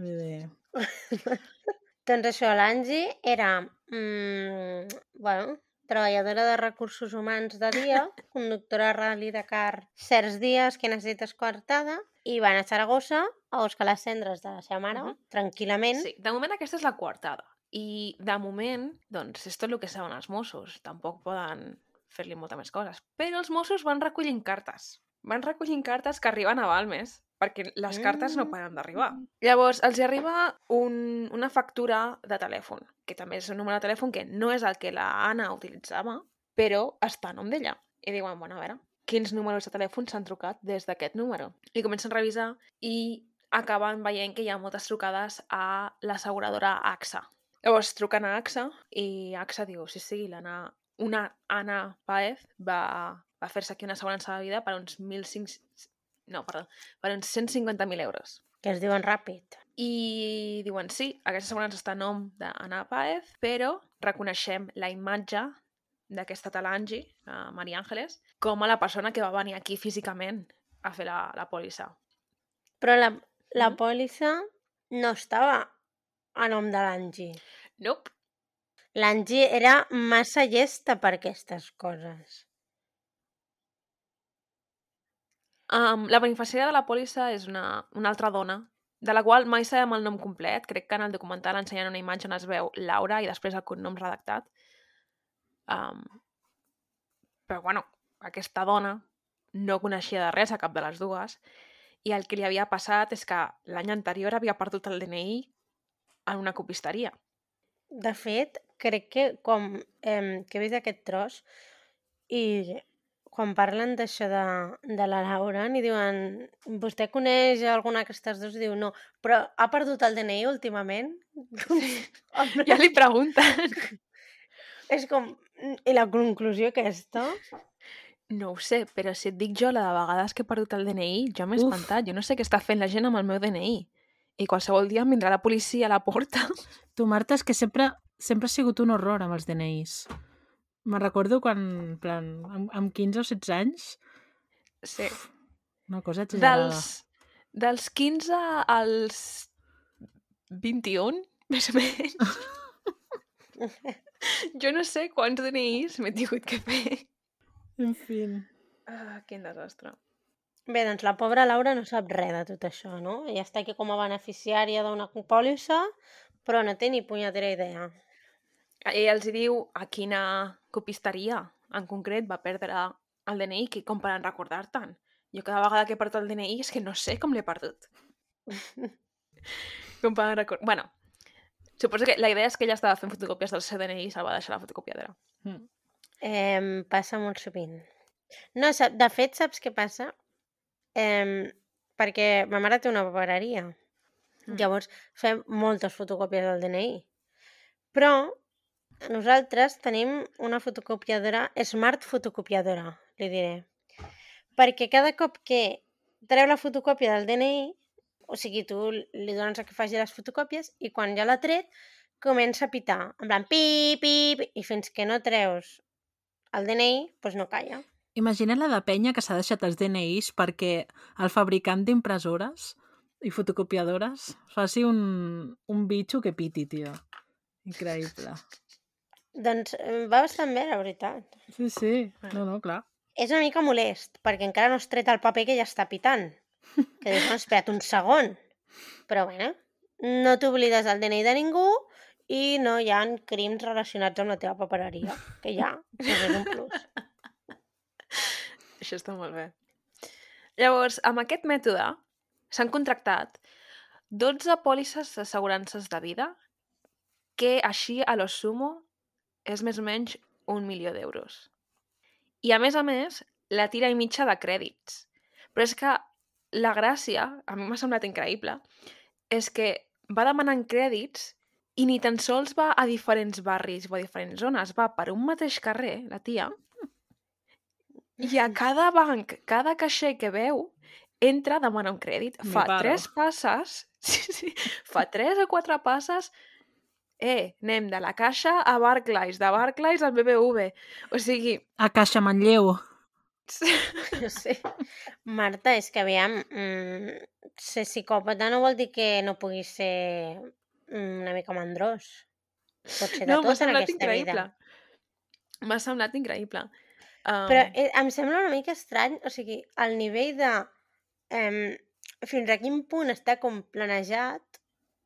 Vull dir... [laughs] Doncs això, l'Angi era, mm, bueno, treballadora de recursos humans de dia, conductora de Rally Dakar certs dies que necessites coartada, i va anar a Saragossa a buscar les cendres de la seva mare, Mhm. tranquil·lament. Sí, de moment aquesta és la coartada. I de moment, doncs, és tot el que saben els Mossos. Tampoc poden fer-li moltes més coses. Però els Mossos van recollint cartes. Van recollint cartes que arriben a Balmes, perquè les cartes no Mm. paren d'arribar. Llavors, els hi arriba un, una factura de telèfon, que també és un número de telèfon que no és el que la Anna utilitzava, però està a nom d'ella. I diuen, bueno, a veure, quins números de telèfon s'han trucat des d'aquest número? I comencen a revisar i acaben veient que hi ha moltes trucades a l'asseguradora AXA. Llavors truquen a AXA i AXA diu, sí, sí, l'Anna, una Anna Paez va, va fer-se aquí una assegurança de vida per uns 1.500... No, perdó, per uns 150.000 euros. que es diuen ràpid. I diuen, sí, aquesta assegurança està a nom d'Anna Paez, però reconeixem la imatge d'aquesta talangi, a Maria Àngeles, com a la persona que va venir aquí físicament a fer la, la pòlissa. Però la, la Mhm. pòlissa no estava a nom de l'Angie. Nope. L'Angie era massa llesta per aquestes coses. Um, la beneficiària de la pòlissa és una, una altra dona, de la qual mai sabem el nom complet. Crec que en el documental ensenyen una imatge on es veu Laura i després el cognom redactat. Um, però, bueno, aquesta dona no coneixia de res a cap de les dues i el que li havia passat és que l'any anterior havia perdut el DNI en una copisteria. De fet, crec que com eh, que vist aquest tros i quan parlen d'això de, de la Laura i diuen vostè coneix alguna d'aquestes dues? Diu no, però ha perdut el DNI últimament? En plan, [laughs] Ja li pregunten. És com... I la conclusió aquesta? No ho sé, però si et dic jo la de vegades que he perdut el DNI, jo m'he espantat. Jo no sé què està fent la gent amb el meu DNI. I qualsevol dia em vindrà la policia a la porta. Tu, Marta, és que sempre, sempre ha sigut un horror amb els DNIs. Me recordo quan, en plan, amb, amb 15 o 16 anys, Sí. una cosa exagerada. Dels, dels 15 als 21, més o menys. [laughs] jo no sé quants DNIs m'he tingut que fer. En fi. Ah, quin desastre. Bé, doncs la pobra Laura no sap res de tot això, no? Ella està aquí com a beneficiària d'una pòlissa, però no té ni punyetera idea. Ell els diu a quina copisteria en concret va perdre el DNI, que com per recordar-te'n. Jo cada vegada que he perdut el DNI és que no sé com l'he perdut. [laughs] com per recordar... Bueno, suposo que la idea és que ella estava fent fotocòpies del seu DNI i se'l va deixar a la fotocopiadora. Mm. Eh, passa molt sovint. No, de fet, saps què passa? Eh, perquè ma mare té una papereria. Mm. Llavors, fem moltes fotocòpies del DNI. Però nosaltres tenim una fotocopiadora, smart fotocopiadora, li diré. Perquè cada cop que treu la fotocòpia del DNI, o sigui, tu li dones a que faci les fotocòpies i quan ja l'ha tret, comença a pitar, en plan pip, pip, i fins que no treus el DNI, doncs no calla. Imagina't la de penya que s'ha deixat els DNIs perquè el fabricant d'impressores i fotocopiadores faci un, un bitxo que piti, tio. Increïble. Doncs va bastant bé, la veritat. Sí, sí. No, no, clar. És una mica molest, perquè encara no has tret el paper que ja està pitant. Que dius, no, espera't un segon. Però bueno, no t'oblides del DNI de ningú i no hi ha crims relacionats amb la teva papereria, que ja, és un plus. Això està molt bé. Llavors, amb aquest mètode s'han contractat 12 pòlisses d'assegurances de vida que així a lo sumo és més o menys un milió d'euros. I a més a més, la tira i mitja de crèdits. Però és que la gràcia, a mi m'ha semblat increïble, és que va demanant crèdits i ni tan sols va a diferents barris o a diferents zones, va per un mateix carrer, la tia, i a cada banc, cada caixer que veu, entra a demanar un crèdit, Me fa paro. tres passes, [laughs] sí, sí, fa tres o quatre passes, eh, anem de la caixa a Barclays, de Barclays al BBV. O sigui, A Caixa Manlleu. [laughs] No sé. Marta, és que aviam, mm, ser psicòpata no vol dir que no puguis ser mm, una mica mandrós. Pot ser de no, tot en aquesta increïble. vida. M'ha semblat increïble. Um, Però eh, em sembla una mica estrany, o sigui, el nivell de... Eh, fins a quin punt està com planejat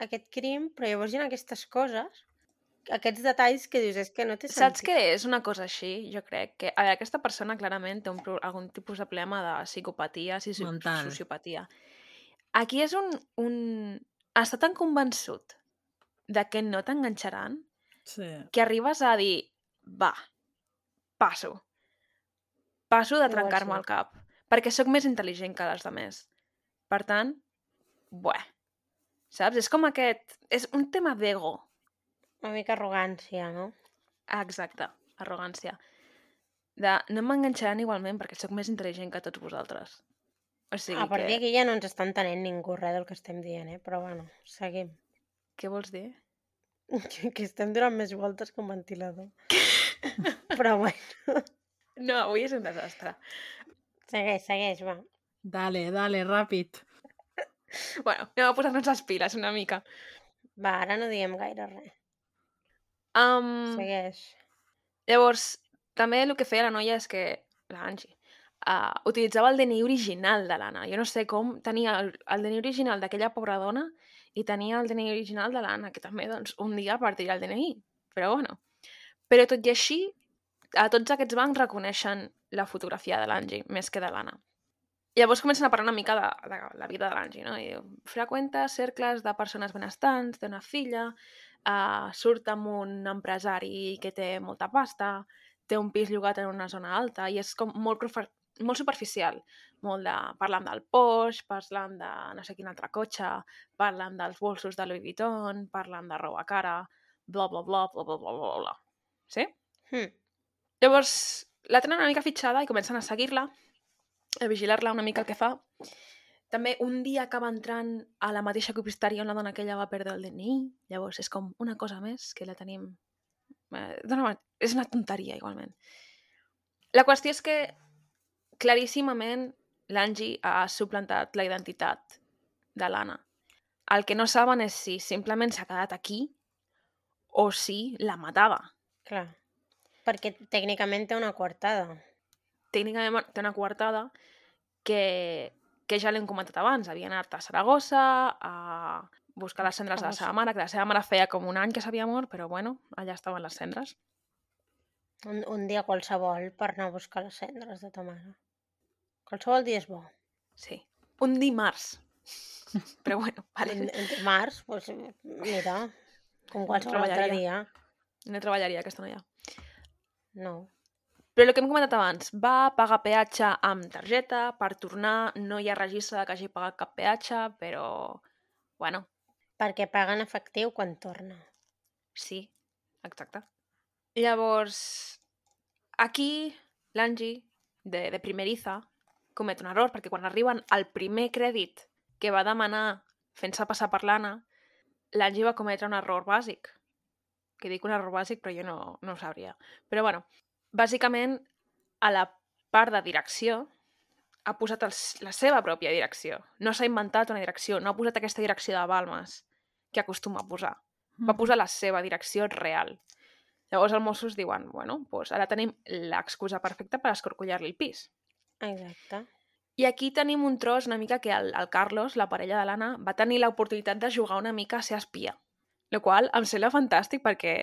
aquest crim, però llavors hi ha aquestes coses, aquests detalls que dius, és que no té Saps sentit. què és una cosa així? Jo crec que... A veure, aquesta persona clarament té un, algun tipus de problema de psicopatia, si Mental. sociopatia. Aquí és un, un... Està tan convençut de que no t'enganxaran Sí. que arribes a dir, va, passo. Passo de trencar-me el cap. Perquè sóc més intel·ligent que les demés. Per tant, bueh. Saps? És com aquest... És un tema d'ego. Una mica arrogància, no? Ah, Exacte, arrogància. De no m'enganxaran igualment perquè sóc més intel·ligent que tots vosaltres. O sigui a partir que... d'aquí ja no ens està entenent ningú res del que estem dient, eh? Però bueno, seguim. Què vols dir? [laughs] que estem donant més voltes que un ventilador. [laughs] Però bueno, No, avui és un desastre. segueix, segueix, va. Dale, dale, ràpid. Bueno, anem a posar-nos les piles una mica. Va, ara no diem gaire res. Um, Segueix. Llavors, també el que feia la noia és que, la Angie, uh, utilitzava el DNI original de l'Anna. Jo no sé com tenia el, el DNI original d'aquella pobra dona i tenia el DNI original de l'Anna, que també, doncs, un dia partiria el DNI. Però bueno. Però tot i així, a tots aquests bancs reconeixen la fotografia de l'Angie més que de l'Anna. Llavors comencen a parlar una mica de, de la vida de l'Angie, no? I diu, freqüenta cercles de persones benestants, té una filla, uh, surt amb un empresari que té molta pasta, té un pis llogat en una zona alta i és com molt, molt superficial. Molt de... Parlant del Porsche, parlant de no sé quin altre cotxe, parlant dels bolsos de Louis Vuitton, parlant de roba cara, bla, bla, bla, bla, bla, bla, bla, bla. Sí? Hm. Llavors, la tenen una mica fitxada i comencen a seguir-la, a vigilar-la una mica el que fa. També un dia acaba entrant a la mateixa copisteria on la dona aquella va perdre el DNI. Llavors és com una cosa més que la tenim... Eh, dona, és una tonteria, igualment. La qüestió és que claríssimament l'Angie ha suplantat la identitat de l'Anna. El que no saben és si simplement s'ha quedat aquí o si la matava. Clar. Perquè tècnicament té una coartada. Tècnicament té una coartada que, que ja l'hem comentat abans. Havia anat a Saragossa a buscar les cendres de la seva mare, que la seva mare feia com un any que s'havia mort, però bueno, allà estaven les cendres. Un, un dia qualsevol per anar a buscar les cendres de ta mare. Qualsevol dia és bo. Sí. Un dimarts. [laughs] Però bueno, En, vale. en dimarts, doncs, mira, com qualsevol altre treballaria. dia. No treballaria aquesta noia. No. Però el que hem comentat abans, va pagar peatge amb targeta, per tornar no hi ha registre que hagi pagat cap peatge, però, bueno, Perquè paga en efectiu quan torna. Sí, exacte. Llavors, aquí l'Angie, de, de primeriza, comet un error, perquè quan arriben al primer crèdit que va demanar fent-se passar per l'Anna, l'Angie va cometre un error bàsic. Que dic un error bàsic, però jo no, no ho sabria. Però bueno, bàsicament, a la part de direcció, ha posat el, la seva pròpia direcció. No s'ha inventat una direcció, no ha posat aquesta direcció de Balmes que acostuma a posar va posar la seva direcció real. Llavors els Mossos diuen, bueno, doncs ara tenim l'excusa perfecta per escorcollar-li el pis. Exacte. I aquí tenim un tros una mica que el, el Carlos, la parella de l'Anna, va tenir l'oportunitat de jugar una mica a ser espia. El qual em sembla fantàstic perquè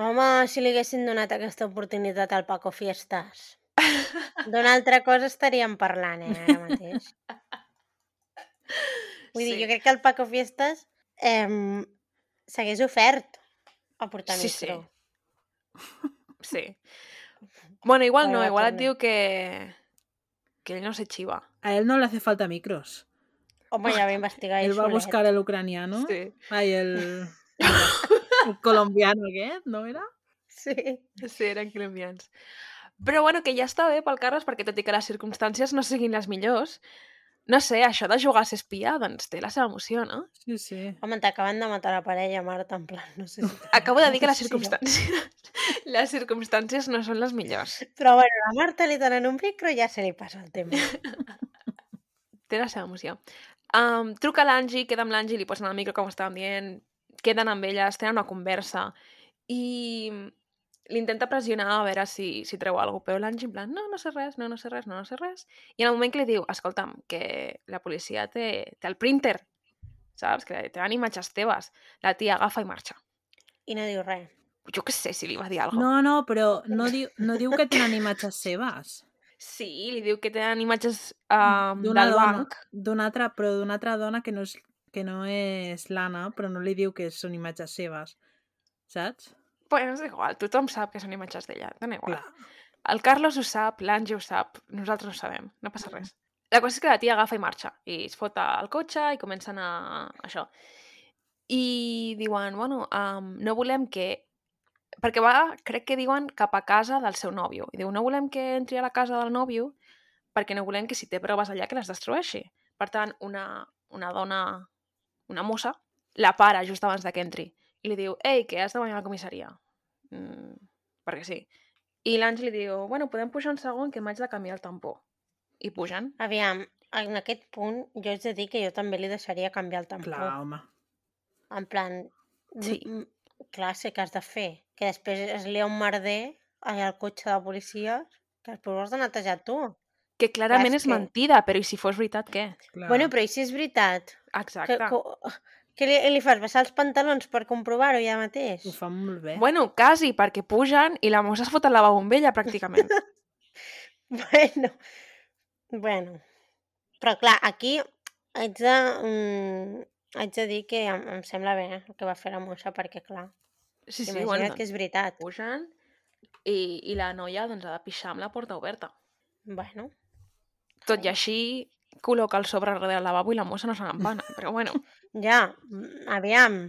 Home, si li haguessin donat aquesta oportunitat al Paco Fiestas. [laughs] D'una altra cosa estaríem parlant, eh, ara mateix. Vull dir, Sí. jo crec que el Paco Fiestas eh, s'hagués ofert a portar Sí, sí. micro. Sí. Bueno, igual Però no, igual et diu que... que ell no se chiva. A él no le hace falta micros. Home, ja va investigar ell Él va a buscar el ucraniano. Sí. Ay, el, el colombiano aquest, ¿no era? Sí. Sí, eren colombians. Però bueno, que ja està bé pel Carles, perquè tot i que les circumstàncies no siguin les millors, no sé, això de jugar a ser espia, doncs té la seva emoció, no? Sí, sí. Home, t'acaben de matar la parella, Marta, en plan, no sé si... Acabo de dir que [laughs] les circumstàncies, [laughs] les circumstàncies no són les millors. Però bueno, la Marta li donen un micro i ja se li passa el tema. [laughs] Té la seva emoció. Um, truca a l'Angie, queda amb l'Angie, li posen el micro, com estàvem dient, queden amb elles, tenen una conversa i l'intenta pressionar a veure si, si treu alguna cosa, però l'Angie en plan, no, no sé res, no, no sé res, no, no sé res. I en el moment que li diu, escolta'm, que la policia té, té el printer, saps? Que tenen imatges teves. La tia agafa i marxa. I no diu res. Jo què sé si li va dir alguna cosa. No, no, però no diu, no diu que tenen imatges seves. Sí, li diu que tenen imatges um, del dona, banc. d'una altra, però d'una altra dona que no és, que no és l'Anna, però no li diu que són imatges seves. Saps? Bueno, és igual, tothom sap que són imatges d'ella, dona igual. Clar. El Carlos ho sap, l'Angie ho sap, nosaltres ho sabem, no passa res. La qüestió és que la tia agafa i marxa, i es fota al cotxe i comencen a... això. I diuen, bueno, um, no volem que... Perquè va, crec que diuen cap a casa del seu nòvio. I diu, no volem que entri a la casa del nòvio perquè no volem que si té proves allà que les destrueixi. Per tant, una, una dona, una mossa, la para just abans de que entri. I li diu, ei, que has de venir a la comissaria. Mm, perquè sí. I l'Àngel li diu, bueno, podem pujar un segon que m'haig de canviar el tampó. I pugen. Aviam, en aquest punt jo haig de dir que jo també li deixaria canviar el tampó. Clar, home. En plan, Sí. clar, sé que has de fer. Que després es lia un merder allà al cotxe de policia que després ho has de netejar tu. Que clarament és és que- mentida, però i si fos veritat, què? Clar. Bueno, però i si és veritat? Exacte. Que, que, que li, li fas baixar els pantalons per comprovar-ho ja mateix? Ho fan molt bé. Bueno, quasi, perquè pugen i la mossa es fot al lavabo amb ella, pràcticament. [laughs] Bueno, bueno. Però clar, aquí haig de, mm, haig de dir que em, em sembla bé el que va fer la mossa, perquè clar, Sí, sí, imagina't bueno, que és veritat. pugen i, i la noia doncs, ha de pixar amb la porta oberta. Bueno, Tot i així, col·loca el sobre darrere del lavabo i la mossa no se n'empana. Però bueno, [laughs] ja, mm, aviam.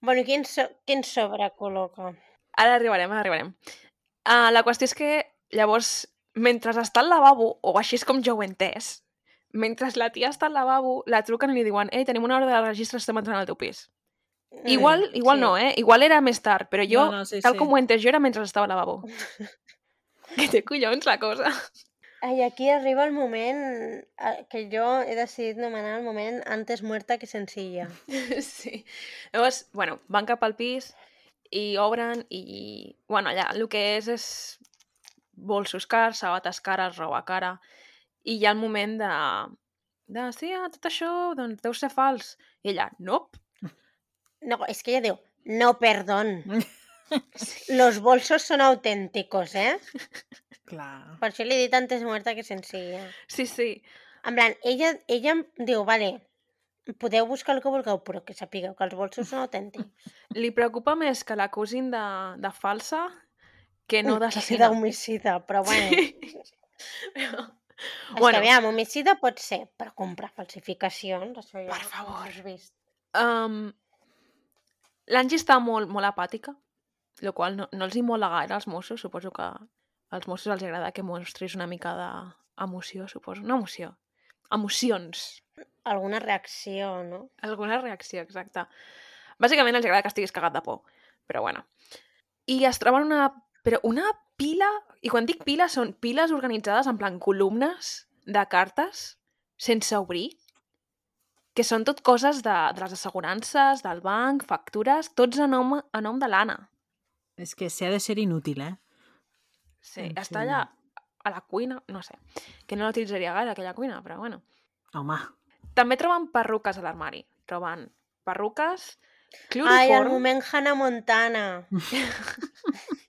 Bueno, quin, so, quin sobre col·loca? ara arribarem, ara arribarem. Uh, la qüestió és que, llavors, mentre està al lavabo, o així és com jo ho he entès, mentre la tia està al lavabo, la truquen i li diuen «Ei, tenim una hora de registre, estem entrant al teu pis». Igual, Mm, igual sí. no, eh? Igual era més tard, però jo, No, no, sí, tal sí. com ho he entès jo, era mentre estava al lavabo. [laughs] que té collons la cosa. Ai, aquí arriba el moment eh, que jo he decidit anomenar el moment antes muerta que sencilla. [laughs] sí. Llavors, bueno, van cap al pis i obren i, bueno, allà el que és és bolsos cars, sabates cares, roba cara, i hi ha el moment de, de sí, ah, tot això doncs, deu ser fals. I ella, nope. No, és que ella diu, no, perdón. [laughs] [laughs] Los bolsos son auténticos, ¿eh? Clar. Per això li he dit antes muerta que sencilla. Sí, sí. En plan, ella, ella em diu, vale, podeu buscar el que vulgueu, però que sapigueu que els bolsos són autèntics. [laughs] Li preocupa més que l'acusin de, de falsa que no Que d'assassina. d'homicida, però bueno. Sí. [laughs] Però... És que aviam, homicida pot ser, però comprar falsificacions, això ja Per favor. has vist. Um, L'Angie està molt, molt apàtica, el qual no, no els hi mola gaire als Mossos. Suposo que als Mossos els agrada que mostris una mica d'emoció, suposo. No emoció, emocions. Alguna reacció, no? Alguna reacció, exacte. Bàsicament els agrada que estiguis cagat de por, però bueno. I es troben una... Però una pila... I quan dic pila, són piles organitzades en plan columnes de cartes sense obrir, que són tot coses de, de les assegurances, del banc, factures, tots a nom, a nom de l'Anna. És que s'ha de ser inútil, eh? Sí, En està allà a la cuina, no sé, que no l'utilitzaria gaire aquella cuina, però bueno. Home, També troben perruques a l'armari. Troben perruques, Ai, el cloroform... moment Hannah Montana. [laughs]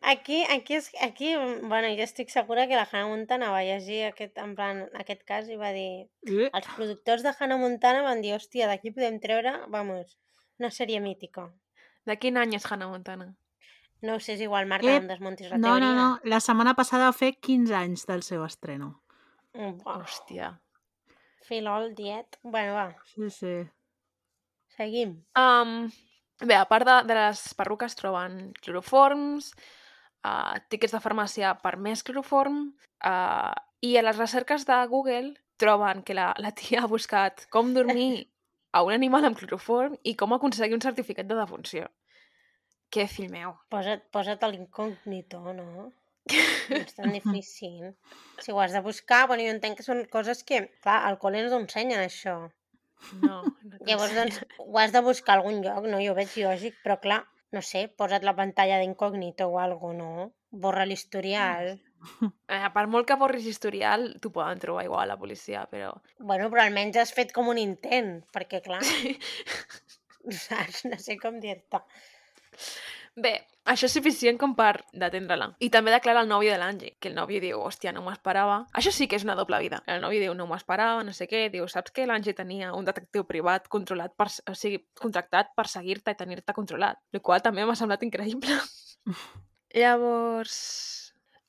Aquí, aquí, és, aquí, bueno, jo estic segura que la Hannah Montana va llegir aquest, en plan, aquest cas i va dir... eh, Els productors de Hannah Montana van dir, hòstia, d'aquí podem treure, vamos, una sèrie mítica. De quin any és Hannah Montana? No ho sé, és igual, Marta, Eh, no em desmuntis la no, teoria. no, no. La setmana passada va fer 15 anys del seu estreno. Mm, Buah, Hòstia. filol, diet... Bueno, va, Sí, sí. seguim. Um, bé, a part de, de les perruques troben cloroforms, uh, tiquets de farmàcia per més cloroform, uh, i a les recerques de Google troben que la, la tia ha buscat com dormir a un animal amb cloroform i com aconseguir un certificat de defunció. Què, fill meu? Posa't, posa't a l'incògnito, no? [laughs] No és tan difícil. Si ho has de buscar, bueno, jo entenc que són coses que, clar, al col·le ens ho ensenyen, això. No, no [laughs] Llavors, doncs, ho has de buscar a algun lloc, no? Jo ho veig lògic, però clar, no sé, posa't la pantalla d'incògnito o algo, no? Borra l'historial. [laughs] Eh, per molt que borris historial, t'ho poden trobar igual a la policia, però... Bueno, però almenys has fet com un intent, perquè [laughs] clar, [laughs] saps? No sé com dir-te. Bé, això és suficient com per detendre-la. I també declara el nòvio de l'Angie, que el nòvio diu, hòstia, no m'ho esperava. Això sí que és una doble vida. El nòvio diu, no m'ho esperava, no sé què. Diu, saps que l'Angie tenia un detectiu privat controlat per, o sigui, contractat per seguir-te i tenir-te controlat. El qual també m'ha semblat increïble. Llavors...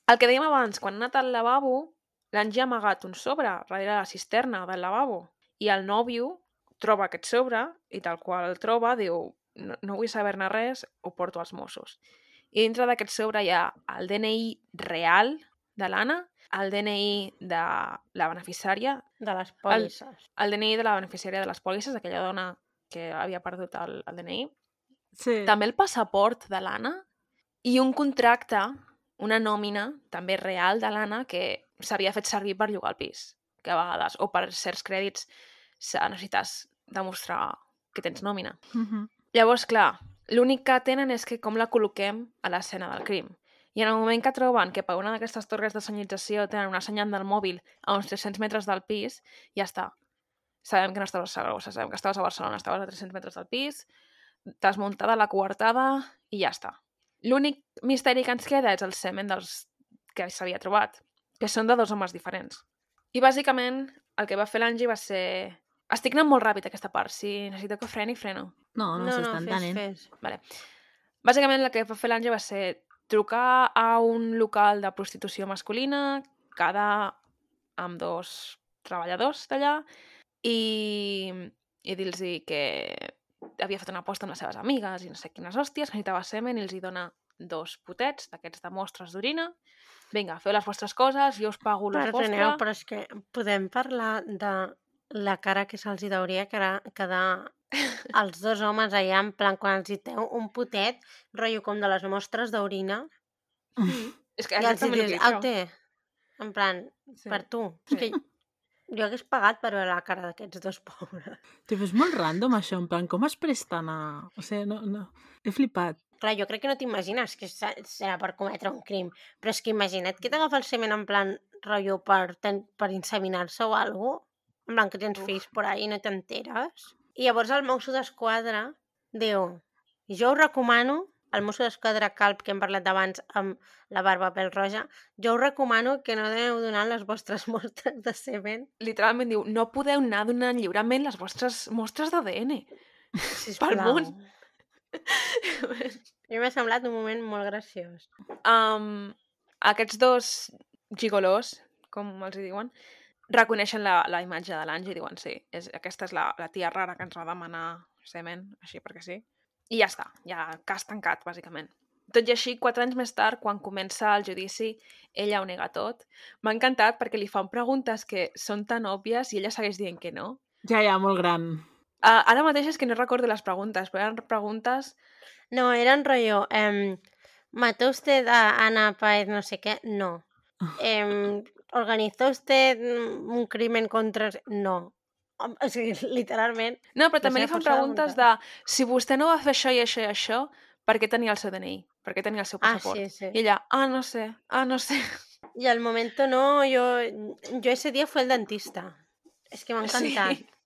El que dèiem abans, quan ha anat al lavabo, l'Angie ha amagat un sobre darrere la cisterna del lavabo i el nòvio troba aquest sobre i tal qual el troba diu no, no vull saber-ne res, ho porto als Mossos. I dintre d'aquest sobre hi ha el DNI real de l'Anna, el DNI de la beneficiària, De les pòlisses. el DNI de la beneficiària de les pòlisses, aquella dona que havia perdut el, el DNI, Sí. també el passaport de l'Anna i un contracte, una nòmina, també real, de l'Anna, que s'havia fet servir per llogar el pis, que a vegades, o per certs crèdits, necessites demostrar que tens nòmina. Mhm. Llavors, clar, l'únic que tenen és que com la col·loquem a l'escena del crim. I en el moment que troben que per una d'aquestes torres de senyalització tenen una senyal del mòbil a uns 300 metres del pis, ja està. Sabem que no estaves a Saragossa, sabem que estaves a Barcelona, estaves a 300 metres del pis, t'has muntada la coartada i ja està. L'únic misteri que ens queda és el semen dels que s'havia trobat, que són de dos homes diferents. I bàsicament el que va fer l'Angie va ser... Estic anant molt ràpid aquesta part, si necessito que freni, freno. No, no, no s'està entenent. fes. Vale. Bàsicament el que va fer l'Àngel va ser trucar a un local de prostitució masculina, quedar amb dos treballadors d'allà i, i dir-los que havia fet una aposta amb les seves amigues i no sé quines hòsties, que necessitava semen i els hi dona dos potets d'aquests de mostres d'orina. Vinga, feu les vostres coses, jo us pago el vostre. Perdoneu, però és que podem parlar de la cara que se'ls hi hauria quedar, [laughs] els dos homes allà, en plan, quan els hi treu un potet, rotllo com de les mostres d'orina, És que i els hi dius, au, trobo. té, en plan, Sí. per tu. Sí. És que jo hagués pagat per veure la cara d'aquests dos pobres. Tipo, és molt random això, en plan, com es presten a... O sigui, no, no... He flipat. Clar, jo crec que no t'imagines que se- serà per cometre un crim, però és que imagina't que t'agafa el semen en plan rotllo per, ten, per inseminar-se o alguna en plan que tens fills por ahí i no t'enteres. I llavors el mosso d'esquadra diu, jo us recomano, el mosso d'esquadra calp que hem parlat abans amb la barba pèl roja, jo us recomano que no aneu donant les vostres [laughs] mostres de semen, Literalment diu, no podeu anar donant lliurement les vostres mostres d'ADN. [laughs] sisplau. món. A mi m'ha semblat un moment molt graciós. um, aquests dos gigolós, com els diuen, reconeixen la, la imatge de l'Angie i diuen, sí, és, aquesta és la, la tia rara que ens va demanar semen, així perquè sí. I ja està, ja cas tancat, bàsicament. Tot i així, quatre anys més tard, quan comença el judici, ella ho nega tot. M'ha encantat perquè li fan preguntes que són tan òbvies i ella segueix dient que no. Ja, ja, molt gran. Uh, ara mateix és que no recordo les preguntes, però eren preguntes... No, eran rollo, em, ¿mató usted a Ana Paez no sé qué? No. [laughs] Em, ¿Organizó usted un crimen contra... No. O sigui, [laughs] literalment, No, però també li fan força de preguntes de si vostè no va fer això i això i això, per què tenia el seu DNI? Per què tenia el seu ah, passaport? sí, sí. I ella, ah, no sé, ah, no sé. Y al momento no, yo, yo ese día fue el dentista. Es que m'ha Sí. encantat. [laughs]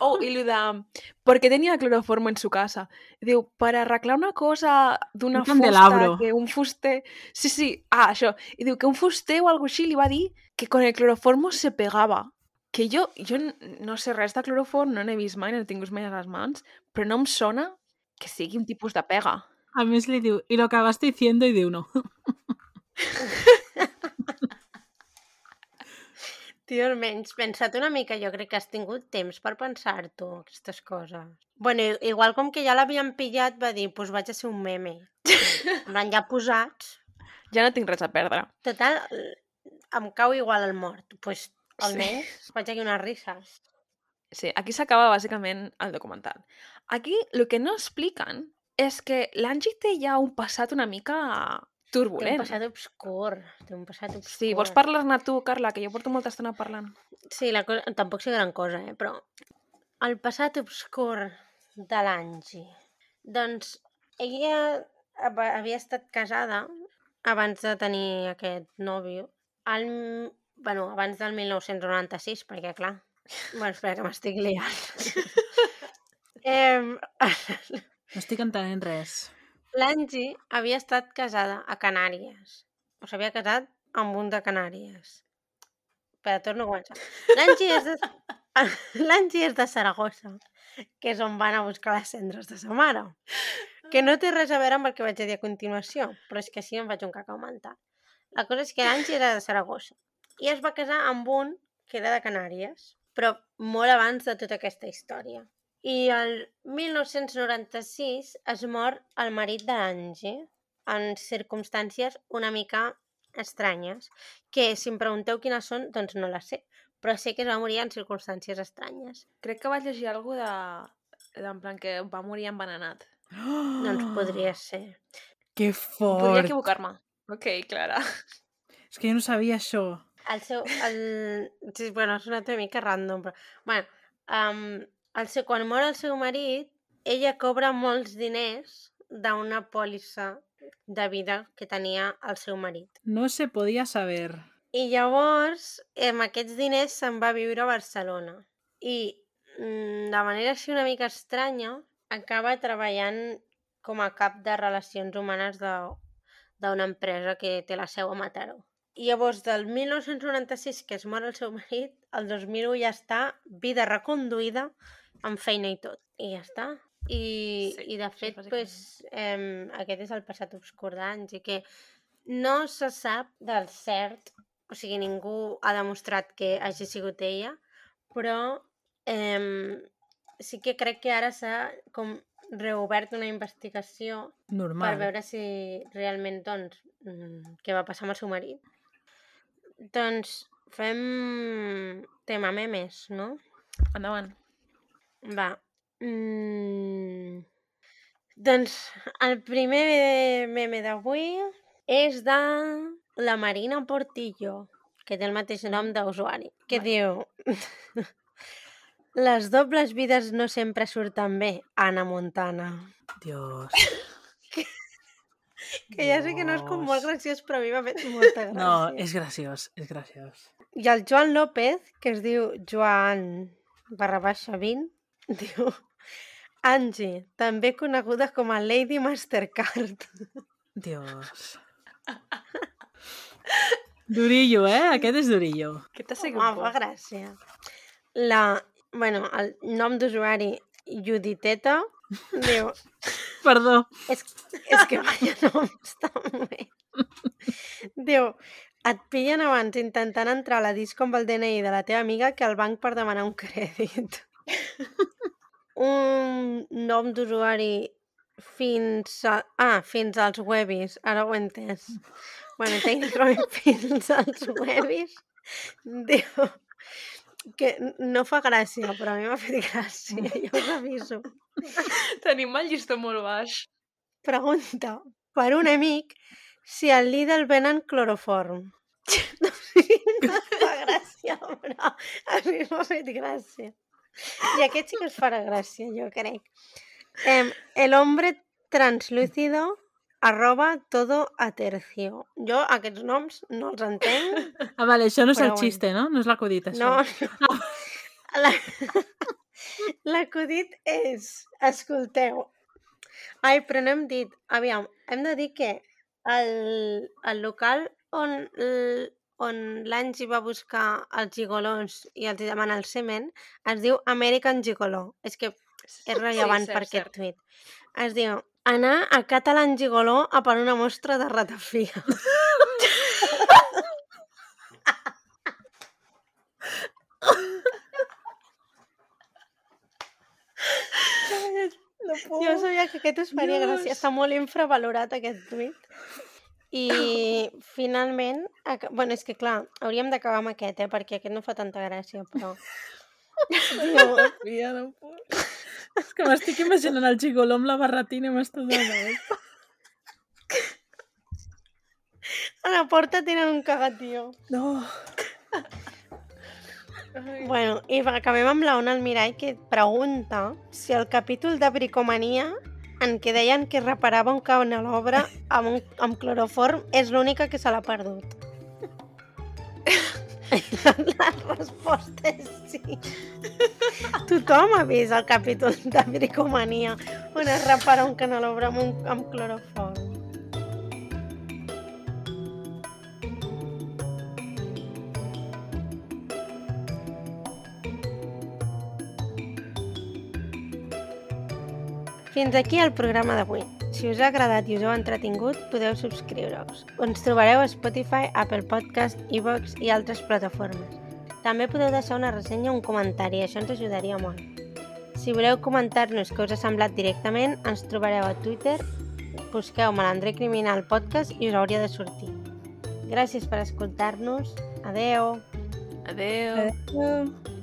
Oh, i lo de... ¿Por qué tenía cloroformo en su casa? I diu, per arreglar una cosa d'una Un fusta que un fuster... Sí, sí, ah, això. I diu que un fuster o algo així li va dir que con el cloroformo se pegava. Que jo, jo no sé res de cloroform, no n'he vist mai, no n'he tingut mai a les mans, però no em sona que sigui un tipus de pega. A més li diu, i lo acabaste diciendo, i diu no. Tio, almenys, pensa't una mica, jo crec que has tingut temps per pensar-t'ho, aquestes coses. Bueno, igual com que ja l'havien pillat, va dir, doncs pues vaig a ser un meme. Plan, ja posats, Ja no tinc res a perdre. total, em cau igual el mort. Doncs pues, Sí. almenys faig [laughs] aquí unes risses. Sí, aquí s'acaba bàsicament el documental. Aquí el que no expliquen és que l'Angie té ja un passat una mica Té un turbulent. passat obscur, té un passat obscur. Sí, vols parlar-ne tu, Carla, que jo porto molta estona parlant. Sí, la cosa, tampoc sé gran cosa, eh? però el passat obscur de l'Angie. Doncs ella havia estat casada abans de tenir aquest nòvio, el, bueno, abans del 1996, perquè clar, [laughs] bueno, espera que m'estic liant. [laughs] eh, No estic entenent res. L'Angie havia estat casada a Canàries. O s'havia casat amb un de Canàries. Espera, torno a començar. L'Angie és, de... [laughs] l'Angie és de Saragossa, que és on van a buscar les cendres de sa mare. Que no té res a veure amb el que vaig a dir a continuació, però és que així em faig un cacau mental. La cosa és que l'Angie era de Saragossa i es va casar amb un que era de Canàries, però molt abans de tota aquesta història. I el 1996 es mor el marit de l'Angie en circumstàncies una mica estranyes, que si em pregunteu quines són, doncs no les sé, però sé que es va morir en circumstàncies estranyes. Crec que vaig llegir alguna de... de... en plan que va morir envenenat. [gasps] Doncs podria ser. Que Podria fort! equivocar-me. Ok, Clara. És que jo no sabia això. El seu... El... Sí, bueno, és una mica random, però... Bueno, um, el seu... quan mor el seu marit, ella cobra molts diners d'una pòlissa de vida que tenia el seu marit. No se podia saber. I llavors, amb aquests diners se'n va viure a Barcelona. I mm, de manera així una mica estranya, acaba treballant com a cap de relacions humanes de- d'una empresa que té la seu a Mataró. I llavors, del 1996, que es mor el seu [laughs] marit, el 2001 ja està vida reconduïda, amb feina i tot. I ja està. I, Sí, i de fet, bàsicament. pues, eh, aquest és el passat obscur d'anys i que no se sap del cert, o sigui, ningú ha demostrat que hagi sigut ella, però eh, sí que crec que ara s'ha com reobert una investigació Normal. per veure si realment, doncs, mm, què va passar amb el seu marit. Doncs fem tema memes, no? Endavant. Va. Mm... Doncs el primer meme d'avui és de la Marina Portillo, que té el mateix nom d'usuari, que diu Les dobles vides no sempre surten bé, Anna Montana. Dios. [laughs] Que ja sé que no és com molt graciós, però a mi m'ha fet molta [laughs] gràcia. No, és graciós, és graciós. I el Joan López, que es diu Joan barra baixa 20, [laughs] diu Angie, també coneguda com a Lady Mastercard. Dios. Durillo, eh? Aquest és durillo. Què t'ha sigut Home, fa gràcia. La, bueno, el nom d'usuari Juditeta diu Perdó. és, és que vaya [laughs] noms també. Diu, et pillen abans intentant entrar a la disco amb el DNI de la teva amiga que al banc per demanar un crèdit. [laughs] un nom d'usuari fins a... Ah, fins als webis, ara ho he entès. Bueno, tècnicament [laughs] fins als webis. Diu que no fa gràcia, però a mi m'ha fet [laughs] gràcia, ja us aviso. [laughs] Tenim el llistó molt baix. Pregunta per un amic si al Lidl venen cloroform. [laughs] No, no fa gràcia, però a mi m'ha fet gràcia. I aquest sí que es farà gràcia, jo crec. Em, el hombre translúcido arroba todo a tercio. Jo aquests noms no els entenc. Ah, vale, això no és el bueno. xiste, no? No és l'acudit, això. No, no. [laughs] La... [laughs] L'acudit és, escolteu, ai, però no hem dit, aviam, hem de dir que el, el local on, on l'Angi va buscar els gigolons i els demana el semen es diu American Gigoló. És que és [laughs] rellevant cert, per aquest cert. tuit. Es diu anar a Catalan Gigoló a per una mostra de ratafia. No puc. Jo sabia que aquest us faria Dios. gràcia. Està molt infravalorat aquest tuit. I [coughs] finalment, bueno, és que clar, hauríem d'acabar amb aquest, eh, perquè aquest no fa tanta gràcia, però... [laughs] Ja no puc. És que m'estic imaginant el gigoló amb la barretina i m'està donant. a la porta tenen un cagatío. No. Bueno, i acabem amb la Ona Almirall que pregunta si el capítol de bricomania en què deien que reparava un canelobre amb, un, amb cloroform és l'única que se l'ha perdut. La, resposta és sí. Tothom ha vist el capítol de bricomania on es repara un canelobre amb, un, amb cloroform. Fins aquí el programa d'avui. Si us ha agradat i us heu entretingut, podeu subscriure-us. Ens trobareu a Spotify, Apple Podcast, iVoox i altres plataformes. També podeu deixar una ressenya o un comentari, això ens ajudaria molt. Si voleu comentar-nos què us ha semblat directament, ens trobareu a Twitter, busqueu Malandrer Criminal Podcast i us hauria de sortir. Gràcies per escoltar-nos. Adeu! Adeu. Adéu.